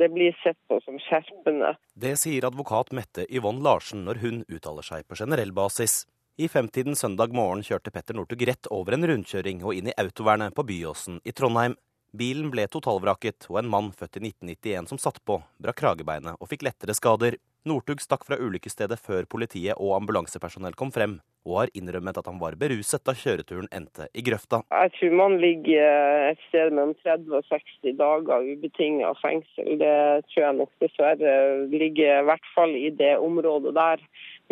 Speaker 48: det blir sett på som skjerpende.
Speaker 12: Det sier advokat Mette Yvonne Larsen når hun uttaler seg på generell basis. I femtiden søndag morgen kjørte Petter Northug rett over en rundkjøring og inn i autovernet på Byåsen i Trondheim. Bilen ble totalvraket, og en mann født i 1991 som satt på, brakk kragebeinet og fikk lettere skader. Northug stakk fra ulykkesstedet før politiet og ambulansepersonell kom frem, og har innrømmet at han var beruset da kjøreturen endte i grøfta.
Speaker 48: Jeg tror man ligger et sted mellom 30 og 60 dager ubetinga fengsel. Det tror jeg nok dessverre ligger i hvert fall i det området der.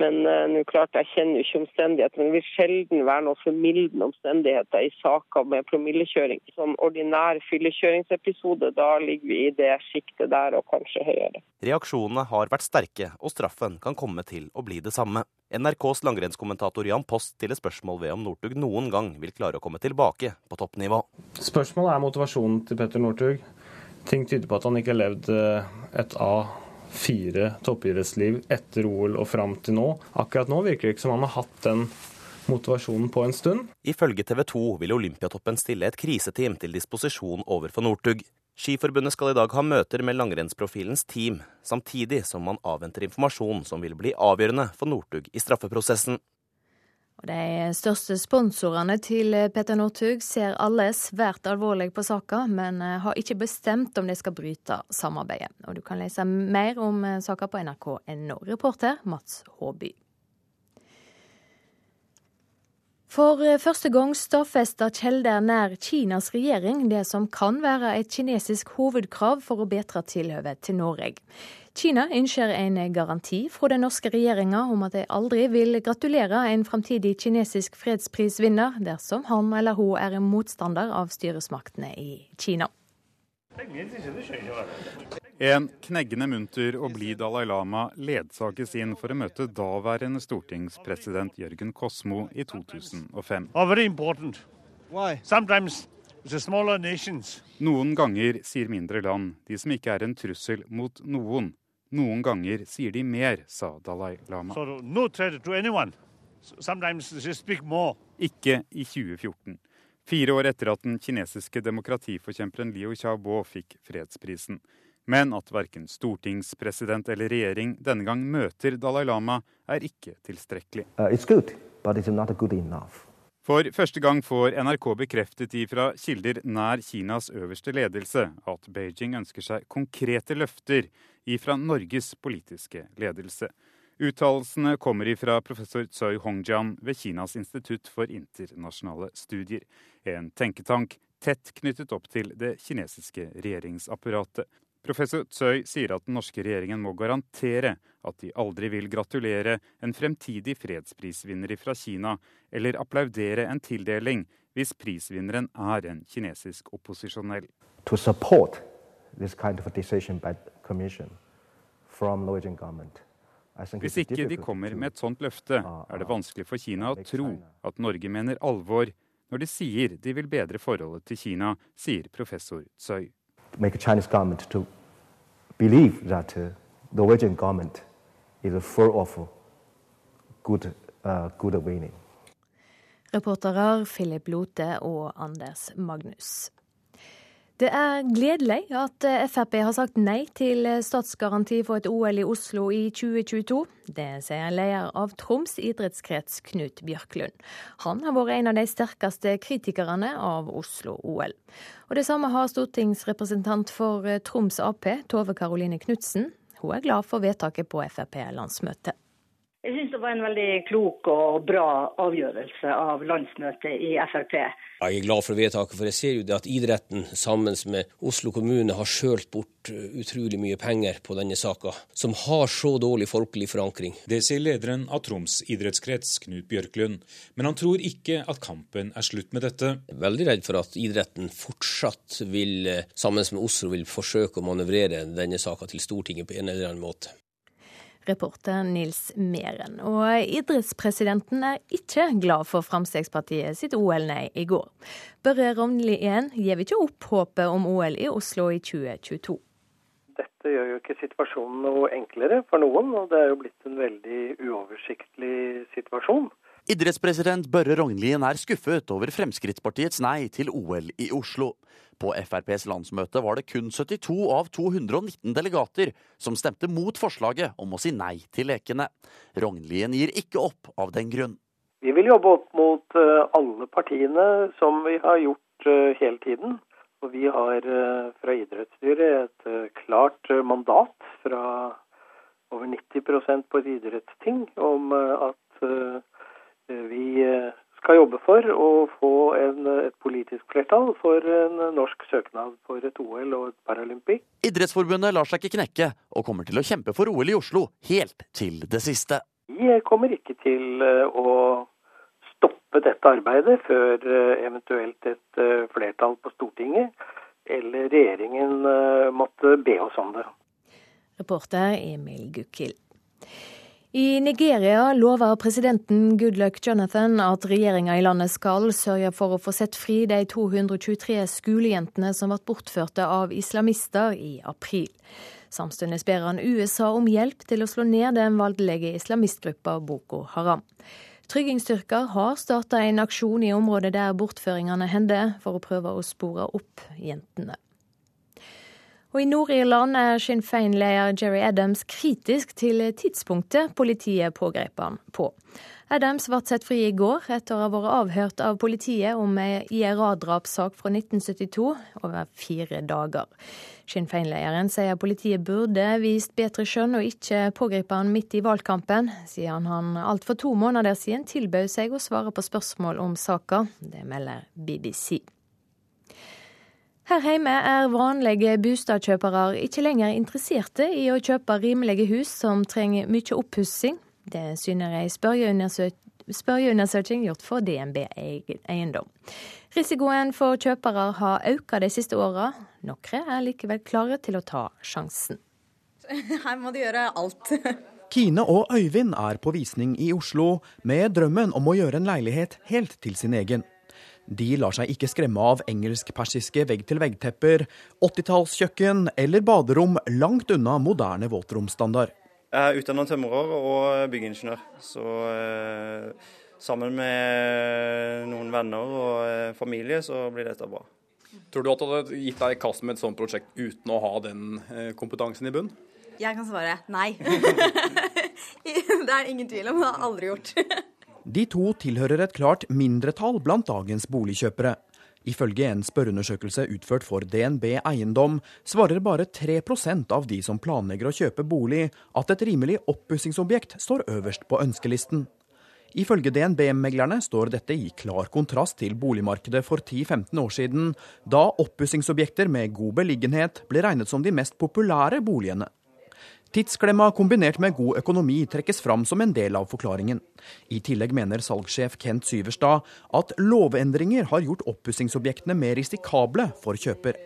Speaker 48: Men uh, klart, jeg kjenner jo ikke omstendighetene. Det vil sjelden være noen formildende omstendigheter i saker med promillekjøring. Som ordinær fyllekjøringsepisode, da ligger vi i det sjiktet der og kanskje høyere.
Speaker 12: Reaksjonene har vært sterke, og straffen kan komme til å bli det samme. NRKs langrennskommentator Jan Post stiller spørsmål ved om Northug noen gang vil klare å komme tilbake på toppnivå.
Speaker 49: Spørsmålet er motivasjonen til Petter Northug. Ting tyder på at han ikke har levd eh, et A fire toppidrettsliv etter OL og fram til nå. Akkurat nå virker det ikke som han har hatt den motivasjonen på en stund.
Speaker 12: Ifølge TV 2 vil Olympiatoppen stille et kriseteam til disposisjon overfor Northug. Skiforbundet skal i dag ha møter med langrennsprofilens team, samtidig som man avventer informasjon som vil bli avgjørende for Northug i straffeprosessen.
Speaker 27: De største sponsorene til Petter Northug ser alle svært alvorlig på saka, men eh, har ikke bestemt om de skal bryte samarbeidet. Og Du kan lese mer om eh, saka på nrk.no. Reporter Mats Håby. For eh, første gang stadfester kilder nær Kinas regjering det som kan være et kinesisk hovedkrav for å bedre tilhøvet til Norge. Kina ønsker en garanti fra den norske regjeringa om at de aldri vil gratulere en framtidig kinesisk fredsprisvinner dersom han eller hun er en motstander av styresmaktene i Kina.
Speaker 9: En kneggende munter og blid Dalai Lama ledsages inn for å møte daværende stortingspresident Jørgen Kosmo i 2005. Noen ganger sier mindre land, de som ikke er en trussel mot noen, noen ganger sier de mer, sa Dalai Lama. So, no Ikke i 2014. Fire år etter at den kinesiske demokratiforkjemperen Liu Xiaobo fikk fredsprisen. Men at verken stortingspresident eller regjering denne gang møter Dalai Lama, er ikke tilstrekkelig. Uh, good, For første gang får NRK bekreftet ifra kilder nær Kinas øverste ledelse at Beijing ønsker seg konkrete løfter ifra Norges politiske ledelse. Uttalelsene kommer ifra professor Tsoi Hongjian ved Kinas institutt for internasjonale studier, en tenketank tett knyttet opp til det kinesiske regjeringsapparatet. Professor Tsøy sier at den norske regjeringen må garantere at de aldri vil gratulere en fremtidig fredsprisvinner fra Kina, eller applaudere en tildeling hvis prisvinneren er en kinesisk opposisjonell.
Speaker 1: To support this kind of decision by Commission from Norwegian government
Speaker 9: hvis ikke de kommer med et sånt løfte, er det vanskelig for Kina å tro at Norge mener alvor når de sier de vil bedre forholdet til Kina, sier professor Tsøy.
Speaker 27: make
Speaker 1: Chinese government to believe that uh, the Norwegian government is full of good, uh, good winning.
Speaker 27: Reporterer Philip Lote og Anders Magnus. Det er gledelig at Frp har sagt nei til statsgaranti for et OL i Oslo i 2022. Det sier leder av Troms idrettskrets, Knut Bjørklund. Han har vært en av de sterkeste kritikerne av Oslo-OL. Og Det samme har stortingsrepresentant for Troms Ap, Tove Karoline Knutsen. Hun er glad for vedtaket på Frp-landsmøtet.
Speaker 50: Jeg syns det var en veldig klok og bra avgjørelse av landsmøtet i Frp.
Speaker 13: Jeg er glad for vedtaket, for jeg ser jo det at idretten sammen med Oslo kommune har skjølt bort uh, utrolig mye penger på denne saka, som har så dårlig folkelig forankring.
Speaker 51: Det sier lederen av Troms idrettskrets, Knut Bjørklund. Men han tror ikke at kampen er slutt med dette.
Speaker 13: Jeg er veldig redd for at idretten fortsatt vil, uh, sammen med Oslo, vil forsøke å manøvrere denne saka til Stortinget på en eller annen måte
Speaker 27: reporter Nils Meren. Og idrettspresidenten er ikke glad for Fremskrittspartiet sitt OL-nei i går. Børre Rognlien gir ikke opp håpet om OL i Oslo i 2022.
Speaker 11: Dette gjør jo ikke situasjonen noe enklere for noen, og det er jo blitt en veldig uoversiktlig situasjon.
Speaker 12: Idrettspresident Børre Rognlien er skuffet over Fremskrittspartiets nei til OL i Oslo. På FrPs landsmøte var det kun 72 av 219 delegater som stemte mot forslaget om å si nei til lekene. Rognlien gir ikke opp av den grunn.
Speaker 11: Vi vil jobbe opp mot eh, alle partiene, som vi har gjort eh, hele tiden. Og vi har eh, fra idrettsstyret et klart mandat fra over 90% på et idrettsting om at vi skal jobbe for å få en, et politisk flertall for en norsk søknad for et OL og et Paralympic.
Speaker 12: Idrettsforbundet lar seg ikke knekke, og kommer til å kjempe for OL i Oslo helt til det siste.
Speaker 11: Vi kommer ikke til eh, å stoppe dette arbeidet før eh, eventuelt et flertall på Stortinget eller regjeringen måtte be oss om det.
Speaker 27: Reporter Emil Gukild. I Nigeria lover presidenten Goodluck Jonathan at regjeringa i landet skal sørge for å få sett fri de 223 skolejentene som ble bortførte av islamister i april. Samtidig ber han USA om hjelp til å slå ned den voldelige islamistgruppa Boko Haram. Tryggingsstyrker har starta en aksjon i området der bortføringene hender, for å prøve å spore opp jentene. Og I Nord-Irland er Sinn Fein-leder Jerry Adams kritisk til tidspunktet politiet pågrep han på. Adams ble satt fri i går etter å ha vært avhørt av politiet om ei IRA-drapssak fra 1972 over fire dager. Sinn Fein-lederen sier politiet burde vist bedre skjønn og ikke pågripe han midt i valgkampen, siden han alt for to måneder siden tilbød seg å svare på spørsmål om saka. Det melder BBC. Her hjemme er vanlige bostadkjøpere ikke lenger interesserte i å kjøpe rimelige hus som trenger mye oppussing. Det syner ei spørreundersøking gjort for DNB Eiendom. Risikoen for kjøpere har økt de siste åra. Noen er likevel klare til å ta sjansen. <laughs>
Speaker 52: Her må de gjøre alt. <laughs>
Speaker 53: Kine og Øyvind er på visning i Oslo med drømmen om å gjøre en leilighet helt til sin egen. De lar seg ikke skremme av engelsk-persiske vegg-til-vegg-tepper, 80-tallskjøkken eller baderom langt unna moderne våtromsstandard.
Speaker 54: Jeg er utdannet tømrer og byggingeniør, så eh, sammen med noen venner og eh, familie så blir dette bra.
Speaker 55: Tror du at du hadde gitt deg i kast med et sånt prosjekt uten å ha den eh, kompetansen i bunn?
Speaker 52: Jeg kan svare nei. <laughs> <laughs> det er ingen tvil om, det har jeg aldri gjort.
Speaker 53: De to tilhører et klart mindretall blant dagens boligkjøpere. Ifølge en spørreundersøkelse utført for DNB Eiendom, svarer bare 3% av de som planlegger å kjøpe bolig, at et rimelig oppussingsobjekt står øverst på ønskelisten.
Speaker 34: Ifølge DNB-meglerne står dette i klar kontrast til boligmarkedet for 10-15 år siden, da oppussingsobjekter med god beliggenhet ble regnet som de mest populære boligene. Tidsklemma kombinert med god økonomi trekkes fram som en del av forklaringen. I tillegg mener salgssjef Kent Syverstad at lovendringer har gjort oppussingsobjektene mer risikable for kjøper.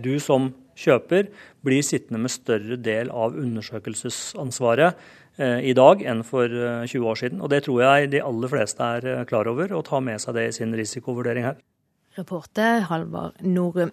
Speaker 56: Du som kjøper blir sittende med større del av undersøkelsesansvaret Eh, i dag enn for 20 eh, år siden. Og Det tror jeg de aller fleste er eh, klar over og tar med seg det i sin risikovurdering her.
Speaker 27: Reporter Halvard Norum.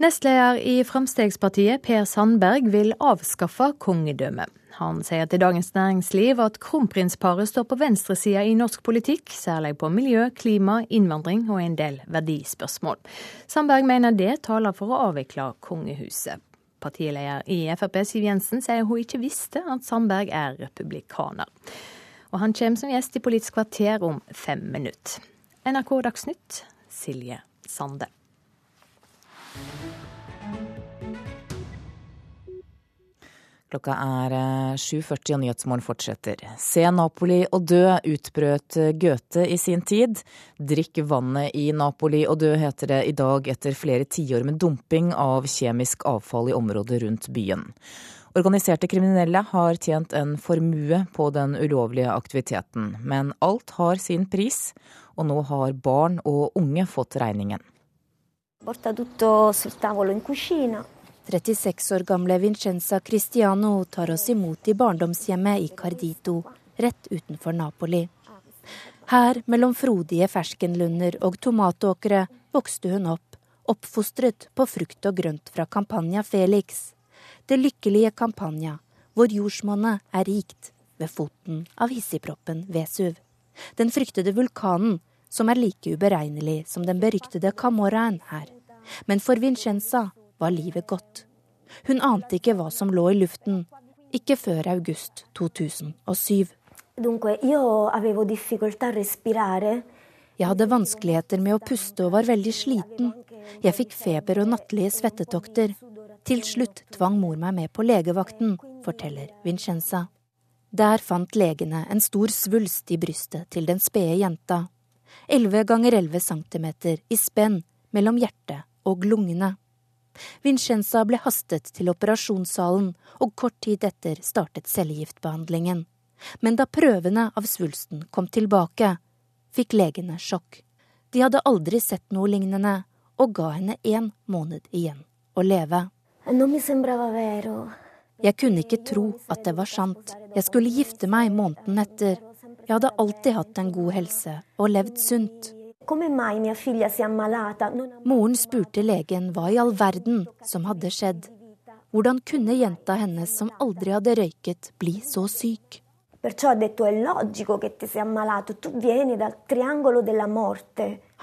Speaker 27: Nestleder i Fremskrittspartiet, Per Sandberg, vil avskaffe kongedømmet. Han sier til Dagens Næringsliv at kronprinsparet står på venstresida i norsk politikk, særlig på miljø, klima, innvandring og en del verdispørsmål. Sandberg mener det taler for å avvikle kongehuset. Partileder i Frp Siv Jensen sier hun ikke visste at Sandberg er republikaner. Og han kommer som gjest i Politisk kvarter om fem minutter. NRK Dagsnytt, Silje Sande.
Speaker 2: Klokka er 7.40 eh, og Nyhetsmorgen fortsetter. Se Napoli og dø, utbrøt Goethe i sin tid. Drikk vannet i Napoli og dø, heter det i dag etter flere tiår med dumping av kjemisk avfall i området rundt byen. Organiserte kriminelle har tjent en formue på den ulovlige aktiviteten, men alt har sin pris, og nå har barn og unge fått regningen.
Speaker 57: Porta tutto sul tavolo in cucina.
Speaker 53: 36 år gamle Vincenza Cristiano tar oss imot i barndomshjemmet i Cardito, rett utenfor Napoli. Her, mellom frodige ferskenlunder og tomatåkre, vokste hun opp, oppfostret på frukt og grønt fra Campagna Felix. Det lykkelige Campagna, hvor jordsmonnet er rikt, ved foten av hissigproppen Vesuv. Den fryktede vulkanen, som er like uberegnelig som den beryktede Camorraen her. Men for Vincenza var livet godt. Hun ante ikke hva som lå i luften, ikke før august 2007. Jeg hadde vanskeligheter med å puste og var veldig sliten. Jeg fikk feber og nattlige svettetokter. Til slutt tvang mor meg med på legevakten, forteller Vincenza. Der fant legene en stor svulst i brystet til den spede jenta. 11 ganger 11 centimeter i spenn mellom hjertet og lungene. Vincenza ble hastet til operasjonssalen, og kort tid etter startet cellegiftbehandlingen. Men da prøvene av svulsten kom tilbake, fikk legene sjokk. De hadde aldri sett noe lignende, og ga henne én måned igjen å leve. Jeg kunne ikke tro at det var sant. Jeg skulle gifte meg måneden etter. Jeg hadde alltid hatt en god helse og levd sunt. Moren spurte legen hva i all verden som hadde skjedd. Hvordan kunne jenta hennes som aldri hadde røyket, bli så syk?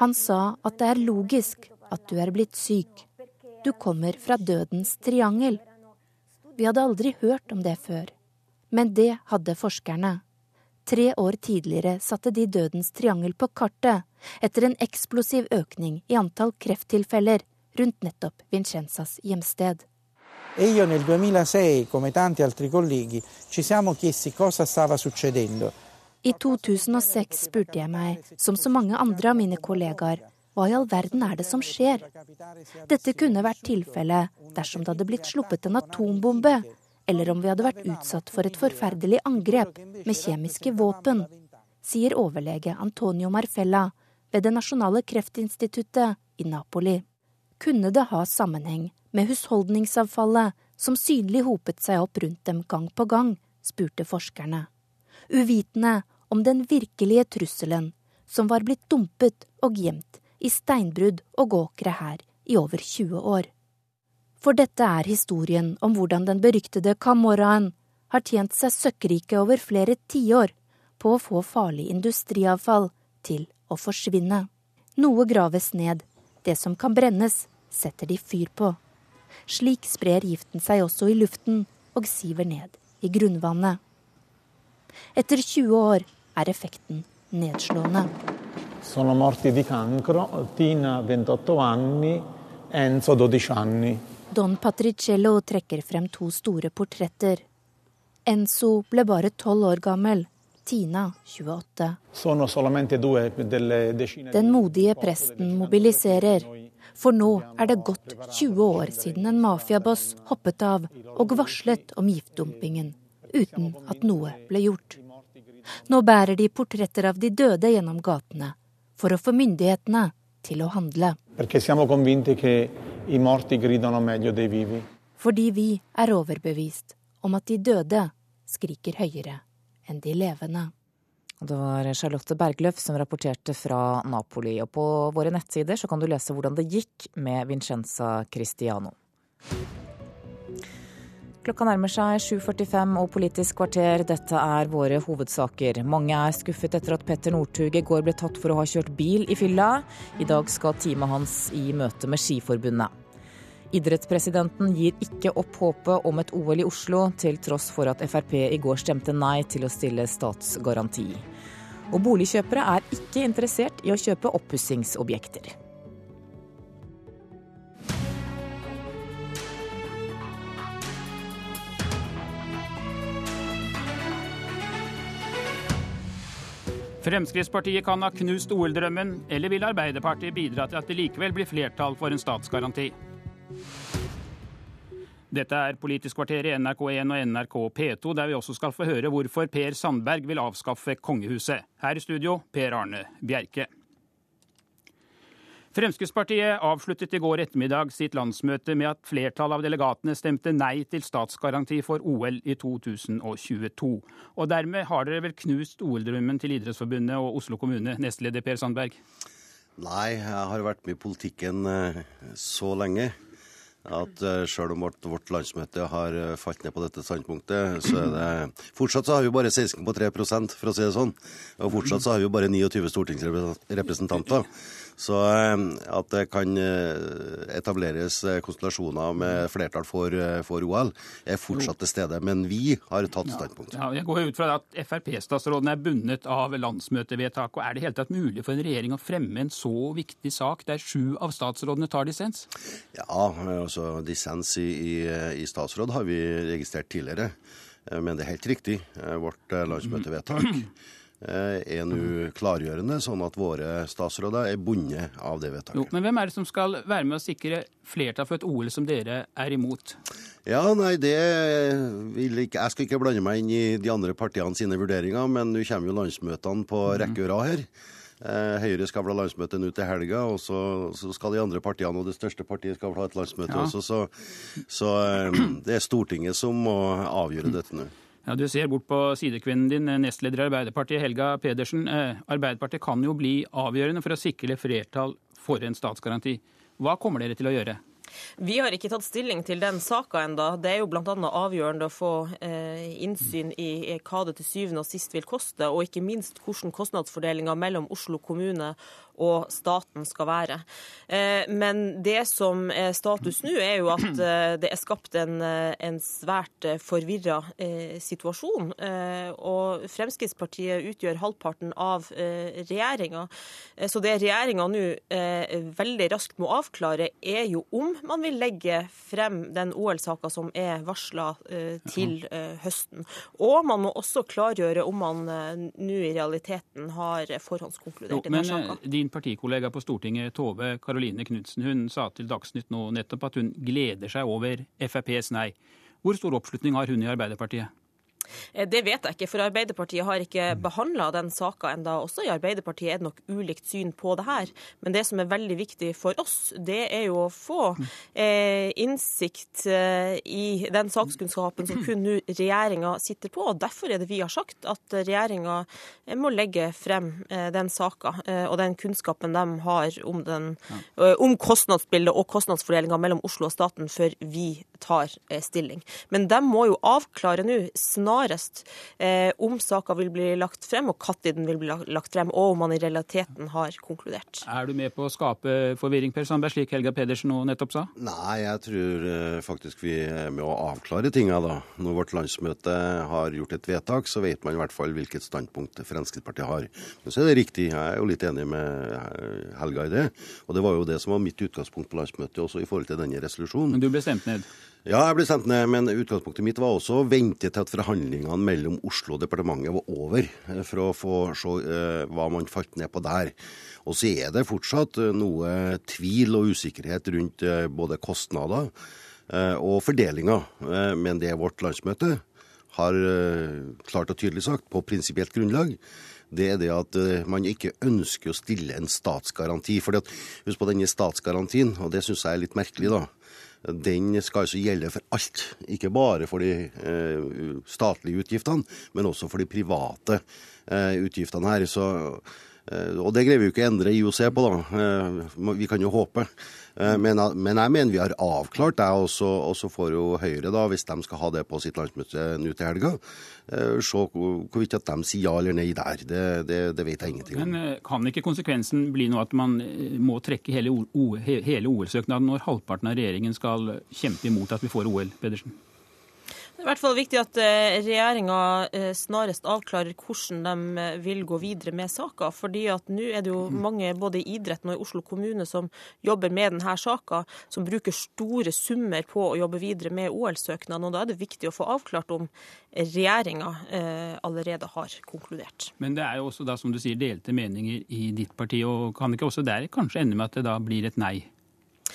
Speaker 53: Han sa at det er logisk at du er blitt syk. Du kommer fra dødens triangel. Vi hadde aldri hørt om det før. Men det hadde forskerne. Tre år tidligere satte de dødens triangel på kartet, etter en eksplosiv økning i antall krefttilfeller rundt nettopp Vincenzas hjemsted.
Speaker 58: E io nel 2006, come tanti altri colleghi, ci siamo chiesti cosa stava succedendo.
Speaker 53: I 2006 spurte jeg meg, som så mange andre av mine kollegaer, hva i all verden er det som skjer? Dette kunne vært tilfellet dersom det hadde blitt sluppet en atombombe eller om vi hadde vært utsatt for et forferdelig angrep med kjemiske våpen, sier overlege Antonio Marfella ved Det nasjonale kreftinstituttet i Napoli. Kunne det ha sammenheng med husholdningsavfallet som synlig hopet seg opp rundt dem gang på gang, spurte forskerne. Uvitende om den virkelige trusselen som var blitt dumpet og gjemt i steinbrudd og åkre her i over 20 år. For dette er historien om hvordan den beryktede Camorraen har tjent seg søkkrike over flere tiår på å få farlig industriavfall til å forsvinne. Noe graves ned, det som kan brennes, setter de fyr på. Slik sprer giften seg også i luften og siver ned i grunnvannet. Etter 20 år er effekten nedslående.
Speaker 58: Sono morti di cancro, Tina 28 anni, Enzo 12 anni.
Speaker 53: Don Patricello trekker frem to store portretter. Enzo ble bare tolv år gammel. Tina, 28. Den modige presten mobiliserer. For nå er det gått 20 år siden en mafiaboss hoppet av og varslet om giftdumpingen, uten at noe ble gjort. Nå bærer de portretter av de døde gjennom gatene, for å få myndighetene til å handle. Fordi vi er overbevist om at de døde skriker høyere enn de levende.
Speaker 2: Det var Charlotte Bergløf som rapporterte fra Napoli. Og på våre nettsider så kan du lese hvordan det gikk med Vincenza Cristiano. Klokka nærmer seg 7.45 og Politisk kvarter. Dette er våre hovedsaker. Mange er skuffet etter at Petter Northug i går ble tatt for å ha kjørt bil i fylla. I dag skal teamet hans i møte med Skiforbundet. Idrettspresidenten gir ikke opp håpet om et OL i Oslo, til tross for at Frp i går stemte nei til å stille statsgaranti. Og boligkjøpere er ikke interessert i å kjøpe oppussingsobjekter.
Speaker 59: Fremskrittspartiet kan ha knust OL-drømmen, eller vil Arbeiderpartiet bidra til at det likevel blir flertall for en statsgaranti? Dette er Politisk kvarter i NRK1 og NRK P2, der vi også skal få høre hvorfor Per Sandberg vil avskaffe kongehuset. Her i studio, Per Arne Bjerke. Fremskrittspartiet avsluttet i går ettermiddag sitt landsmøte med at flertallet av delegatene stemte nei til statsgaranti for OL i 2022. Og dermed har dere vel knust OL-drømmen til Idrettsforbundet og Oslo kommune, nestleder Per Sandberg?
Speaker 60: Nei, jeg har vært med i politikken eh, så lenge at uh, selv om vårt, landsmøte har uh, falt ned på dette standpunktet, så er det <clears throat> Fortsatt så har vi bare 16,3% for å si det sånn. Og fortsatt så har vi bare 29 stortingsrepresentanter. Så eh, at det kan eh, etableres eh, konstellasjoner med flertall for, for OL, er fortsatt til stede. Men vi har tatt standpunkt.
Speaker 59: Ja, jeg går ut fra at Frp-statsråden er bundet av landsmøtevedtak. og Er det helt tatt mulig for en regjering å fremme en så viktig sak der sju av statsrådene tar dissens?
Speaker 60: Ja, altså dissens i, i, i statsråd har vi registrert tidligere. Men det er helt riktig. Vårt landsmøtevedtak <clears throat> er nå klargjørende, sånn at våre statsråder er bundet av det vedtaket.
Speaker 59: Jo, men hvem er det som skal være med å sikre flertall for et OL som dere er imot?
Speaker 60: Ja, nei, det vil ikke Jeg skal ikke blande meg inn i de andre partiene sine vurderinger, men nå kommer jo landsmøtene på mhm. rekke og rad her. Eh, Høyre skal vel ha landsmøte nå til helga, og så, så, skal de andre partiene og det største partiet skal vel ha et landsmøte ja. også. Så, så eh, <clears throat> det er Stortinget som må avgjøre dette nå.
Speaker 59: Ja, Du ser bort på sidekvinnen din, nestleder i Arbeiderpartiet, Helga Pedersen. Eh, Arbeiderpartiet kan jo bli avgjørende for å sikre flertall for en statsgaranti. Hva kommer dere til å gjøre?
Speaker 61: Vi har ikke tatt stilling til den saka enda. Det er jo bl.a. avgjørende å få eh, innsyn i hva det til syvende og sist vil koste, og ikke minst hvordan kostnadsfordelinga mellom Oslo kommune og staten skal være. Eh, men det som er status nå, er jo at <clears throat> eh, det er skapt en, eh, en svært forvirra situasjon. Og Fremskrittspartiet utgjør halvparten av regjeringa. Så det regjeringa nå veldig raskt må avklare, er jo om man vil legge frem den OL-saka som er varsla til høsten. Og man må også klargjøre om man nå i realiteten har forhåndskonkludert i den saka.
Speaker 59: Din partikollega på Stortinget, Tove Karoline Knutsen, hun sa til Dagsnytt nå nettopp at hun gleder seg over FrPs nei. Hvor stor oppslutning har hun i Arbeiderpartiet?
Speaker 61: Eh, det vet jeg ikke, for Arbeiderpartiet har ikke behandla den saka enda. Også i Arbeiderpartiet er det nok ulikt syn på det her. Men det som er veldig viktig for oss, det er jo å få eh, innsikt eh, i den sakskunnskapen som kun nå regjeringa sitter på. og Derfor er det vi har sagt at regjeringa eh, må legge frem eh, den saka eh, og den kunnskapen de har om, den, om kostnadsbildet og kostnadsfordelinga mellom Oslo og staten, før vi tar stilling. Men de må jo avklare nå snart snarest eh, om saka vil bli lagt frem, og når den vil bli lagt frem, og om man i realiteten har konkludert.
Speaker 59: Er du med på å skape forvirring, Per Sandberg, slik Helga Pedersen nå nettopp sa?
Speaker 60: Nei, jeg tror eh, faktisk vi er med å avklare tinga, da. Når vårt landsmøte har gjort et vedtak, så vet man i hvert fall hvilket standpunkt Fremskrittspartiet har. Men så er det riktig, jeg er jo litt enig med Helga i det. Og det var jo det som var mitt utgangspunkt på landsmøtet, også i forhold til denne resolusjonen.
Speaker 59: Men du ble stemt ned?
Speaker 60: Ja, jeg ble sendt ned, men utgangspunktet mitt var også å vente til at forhandlingene mellom Oslo og departementet var over, eh, for å få se eh, hva man falt ned på der. Og så er det fortsatt eh, noe tvil og usikkerhet rundt både kostnader og fordelinga. Men det vårt landsmøte har klart og tydelig sagt, på prinsipielt grunnlag, det er det at man ikke ønsker å stille en statsgaranti. For husk på denne statsgarantien, og det syns jeg er litt merkelig, da den skal altså gjelde for alt. Ikke bare for de eh, statlige utgiftene, men også for de private eh, utgiftene her. Så, og det greier vi jo ikke å endre IOC på, da. Eh, vi kan jo håpe. Eh, men, men, jeg mener vi har avklart det, og så får jo Høyre, da, hvis de skal ha det på sitt landsmøte nå til helga, eh, se hvorvidt at de sier ja eller nei der. Det, det, det, vet jeg ingenting
Speaker 59: om. Men eh, kan ikke konsekvensen bli nå at man må trekke hele OL-søknaden når halvparten av regjeringen skal kjempe imot at vi får OL, Pedersen?
Speaker 61: Det er i hvert fall viktig at eh, regjeringa eh, snarest avklarer hvordan de eh, vil gå videre med saka. fordi at nå er det jo mm. mange både i idretten og i Oslo kommune som jobber med denne saka, som bruker store summer på å jobbe videre med OL-søknaden. og Da er det viktig å få avklart om regjeringa allerede har konkludert.
Speaker 59: Men det er jo også da, som du sier, delte meninger i ditt parti. og Kan ikke også der kanskje ende med at det da blir et nei?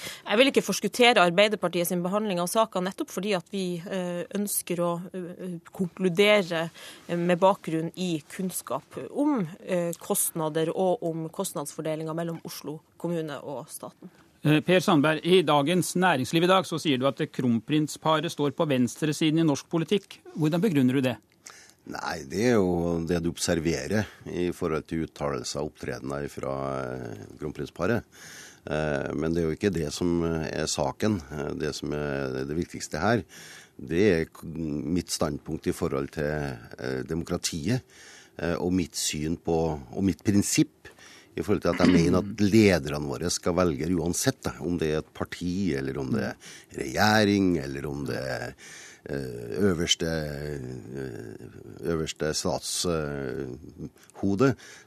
Speaker 61: Jeg vil ikke forskuttere Arbeiderpartiet sin behandling av saka, nettopp fordi at vi eh, ønsker å eh, konkludere med bakgrunn i kunnskap om eh, kostnader og om kostnadsfordelinga mellom Oslo kommune og staten.
Speaker 59: Per Sandberg, i Dagens Næringsliv i dag så sier du at kronprinsparet står på venstresiden i norsk politikk. Hvordan begrunner du det?
Speaker 60: Nei, det er jo det du observerer i forhold til uttalelser og opptredener fra kronprinsparet. Eh, men det er jo ikke det som er saken. Eh, det som er det viktigste her, det er mitt standpunkt i forhold til eh, demokratiet og mitt syn på, og mitt prinsipp i forhold til at jeg mener at lederne våre skal velge uansett, om det er et parti, eller om det er regjering, eller om det er Eh, øverste, eh, øverste statshode,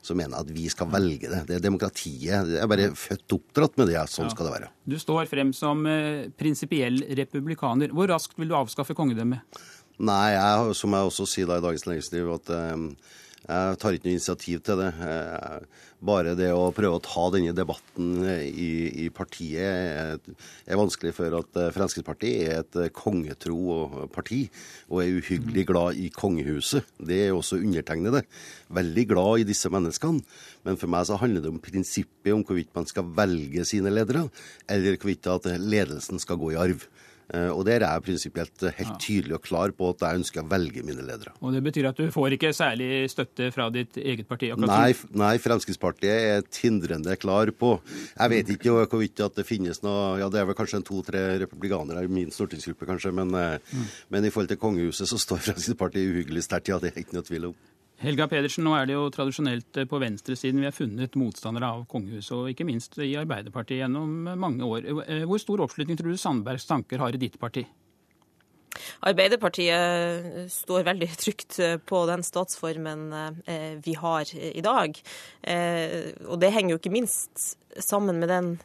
Speaker 60: som mener at vi skal velge det. Det er demokratiet. Jeg er bare født oppdratt med det. Sånn skal det være.
Speaker 59: Du står frem som eh, prinsipiell republikaner. Hvor raskt vil du avskaffe kongedømmet?
Speaker 60: Nei, jeg, som jeg også sier da i Dagens Næringsliv, at jeg tar ikke noe initiativ til det. Bare det å prøve å ta denne debatten i, i partiet er, vanskelig, for at eh, Fremskrittspartiet er et kongetro parti og er uhyggelig glad i kongehuset. Det er også undertegnede. Veldig glad i disse menneskene. Men for meg så handler det om prinsippet om hvorvidt man skal velge sine ledere, eller hvorvidt at ledelsen skal gå i arv. Eh, og der er jeg prinsipielt helt tydelig og klar på at jeg ønsker å velge mine ledere.
Speaker 59: Og Det betyr at du får ikke særlig støtte fra ditt eget parti?
Speaker 60: Nei, nei, Fremskrittspartiet er tindrende klar på Jeg vet ikke hvorvidt at det finnes noe Ja, det er vel kanskje en to-tre republikanere i min stortingsgruppe, kanskje. Men, eh, mm. men, i forhold til kongehuset så står Fremskrittspartiet uhyggelig sterkt. Ja, det er ikke noe tvil om.
Speaker 59: Helga Pedersen, nå er det jo tradisjonelt eh, på venstresiden vi har funnet motstandere av kongehuset, og ikke minst i Arbeiderpartiet gjennom mange år. Eh, hvor stor oppslutning tror du Sandbergs tanker har i ditt parti?
Speaker 61: Arbeiderpartiet står veldig <laughs> trygt på den statsformen eh, vi har i dag. Og det henger jo ikke minst sammen med den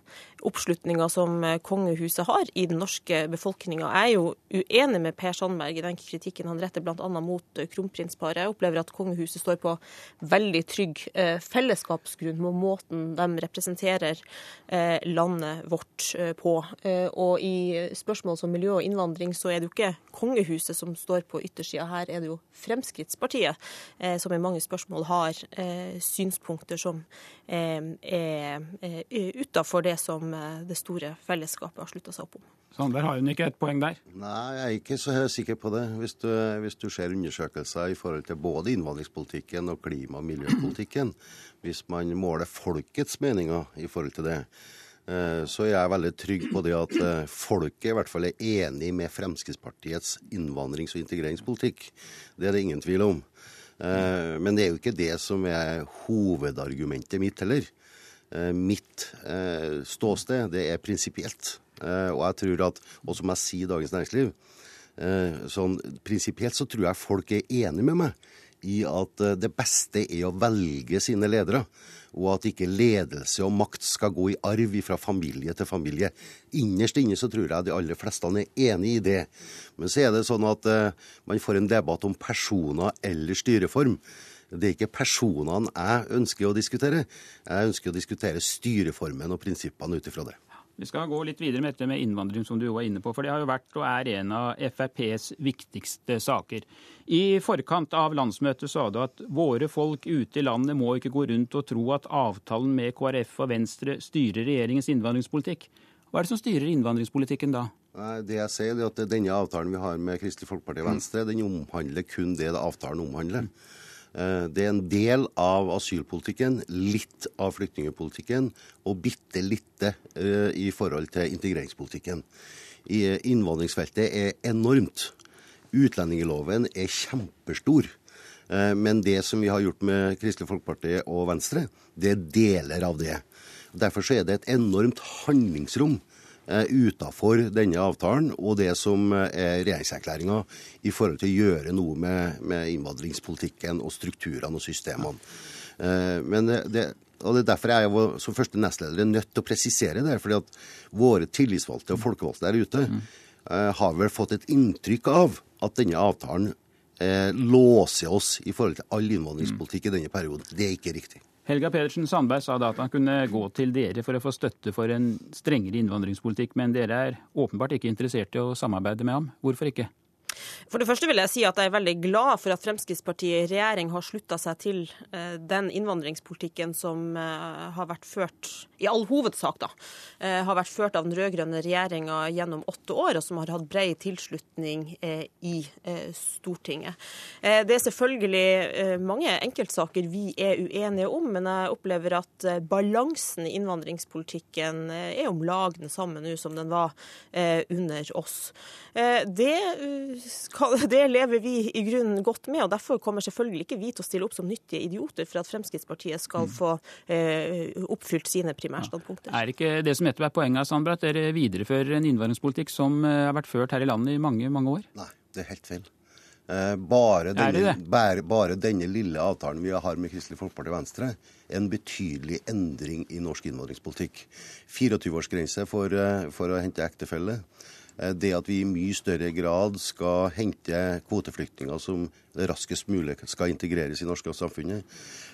Speaker 61: oppslutninga som eh, kongehuset har i den norske befolkninga. Jeg er jo uenig med Per Sandberg i den kritikken han retter bl.a. mot eh, kronprinsparet. Jeg opplever at kongehuset står på veldig trygg eh, fellesskapsgrunn med måten de representerer landet vårt på. Og i spørsmål som miljø og innvandring, så er det jo ikke kongehuset som står på yttersida. Her er det jo Fremskrittspartiet som i mange spørsmål har synspunkter som er utafor det som Eh, det store fellesskapet har slutta seg opp om.
Speaker 59: Sander, har hun ikke et poeng der?
Speaker 60: Nei, jeg er ikke så sikker på det. Hvis du, hvis du ser undersøkelser i forhold til både innvandringspolitikken og klima- og miljøpolitikken, hvis man måler folkets meninger i forhold til det, så så er jeg veldig trygg på det at eh, folket i hvert fall er enig med Fremskrittspartiets innvandrings- og integreringspolitikk. Det er det ingen tvil om. Men det er jo ikke det som er hovedargumentet mitt heller. Eh, mitt eh, ståsted, det er prinsipielt. Eh, og jeg tror at, og som jeg sier i Dagens Næringsliv, sånn prinsipielt så tror jeg folk er enig med meg i at det beste er å velge sine ledere. Og at ikke ledelse og makt skal gå i arv fra familie til familie. Innerst inne så tror jeg de aller fleste er enig i det. Men så er det sånn at man får en debatt om personer eller styreform. Det er ikke personene jeg ønsker å diskutere. Jeg ønsker å diskutere styreformen og prinsippene ut ifra det.
Speaker 59: Vi skal gå litt videre med dette med innvandring, som du var inne på. For det har jo vært og er en av FrPs viktigste saker. I forkant av landsmøtet sa du at våre folk ute i landet må ikke gå rundt og tro at avtalen med KrF og Venstre styrer regjeringens innvandringspolitikk. Hva er det som styrer innvandringspolitikken da?
Speaker 60: Det jeg sier er at Denne avtalen vi har med Kristelig Folkeparti og Venstre, den omhandler kun det avtalen omhandler. Eh, det er en del av asylpolitikken, litt av flyktningepolitikken og bitte lite eh, i forhold til integreringspolitikken. Eh, innvandringsfeltet er enormt. Utlendingsloven er kjempestor. Men det som vi har gjort med Kristelig Folkeparti og Venstre, det er deler av det. Derfor er det et enormt handlingsrom Eh, utafor denne avtalen og det som eh, er regjeringserklæringa i forhold til å gjøre noe med, med innvandringspolitikken og strukturene og systemene. Eh, men det, og det er Derfor er jeg som første nestleder nødt til å presisere det. fordi at våre tillitsvalgte og folkevalgte der ute mm. har vel fått et inntrykk av at denne avtalen eh, låser oss i forhold til all innvandringspolitikk i denne perioden. Det er ikke riktig.
Speaker 59: Helga Pedersen Sandberg sa da at han kunne gå til dere for å få støtte for en strengere innvandringspolitikk, men dere er åpenbart ikke interessert i å samarbeide med ham. Hvorfor ikke?
Speaker 61: For det første vil jeg si at jeg er veldig glad for at Fremskrittspartiet i regjering har slutta seg til eh, den innvandringspolitikken som eh, har vært ført, i all hovedsak, da, eh, har vært ført av den rød-grønne regjeringa gjennom åtte år, og som har hatt bred tilslutning i Stortinget. Det er selvfølgelig mange enkeltsaker vi er uenige om, men jeg opplever at balansen i innvandringspolitikken er om lag den samme nå som den var under oss. Det <laughs> det lever vi i grunnen godt med. og Derfor kommer selvfølgelig ikke vi til å stille opp som nyttige idioter for at Fremskrittspartiet skal mm. få eh, oppfylt sine primærstandpunkter.
Speaker 59: Ja. Er ikke det som nettopp er poenget, Sandberg, at dere viderefører en innvandringspolitikk som eh, har vært ført her i landet i mange, mange år?
Speaker 60: Nei, det er helt feil. Eh, bare denne, bare, bare denne, lille avtalen vi har med Kristelig Folkeparti og Venstre, en betydelig endring i norsk innvandringspolitikk. 24-årsgrense for, for å hente ektefelle. Eh, det at vi i mye større grad skal hente kvoteflyktninger som raskest mulig skal integreres i norske samfunnet.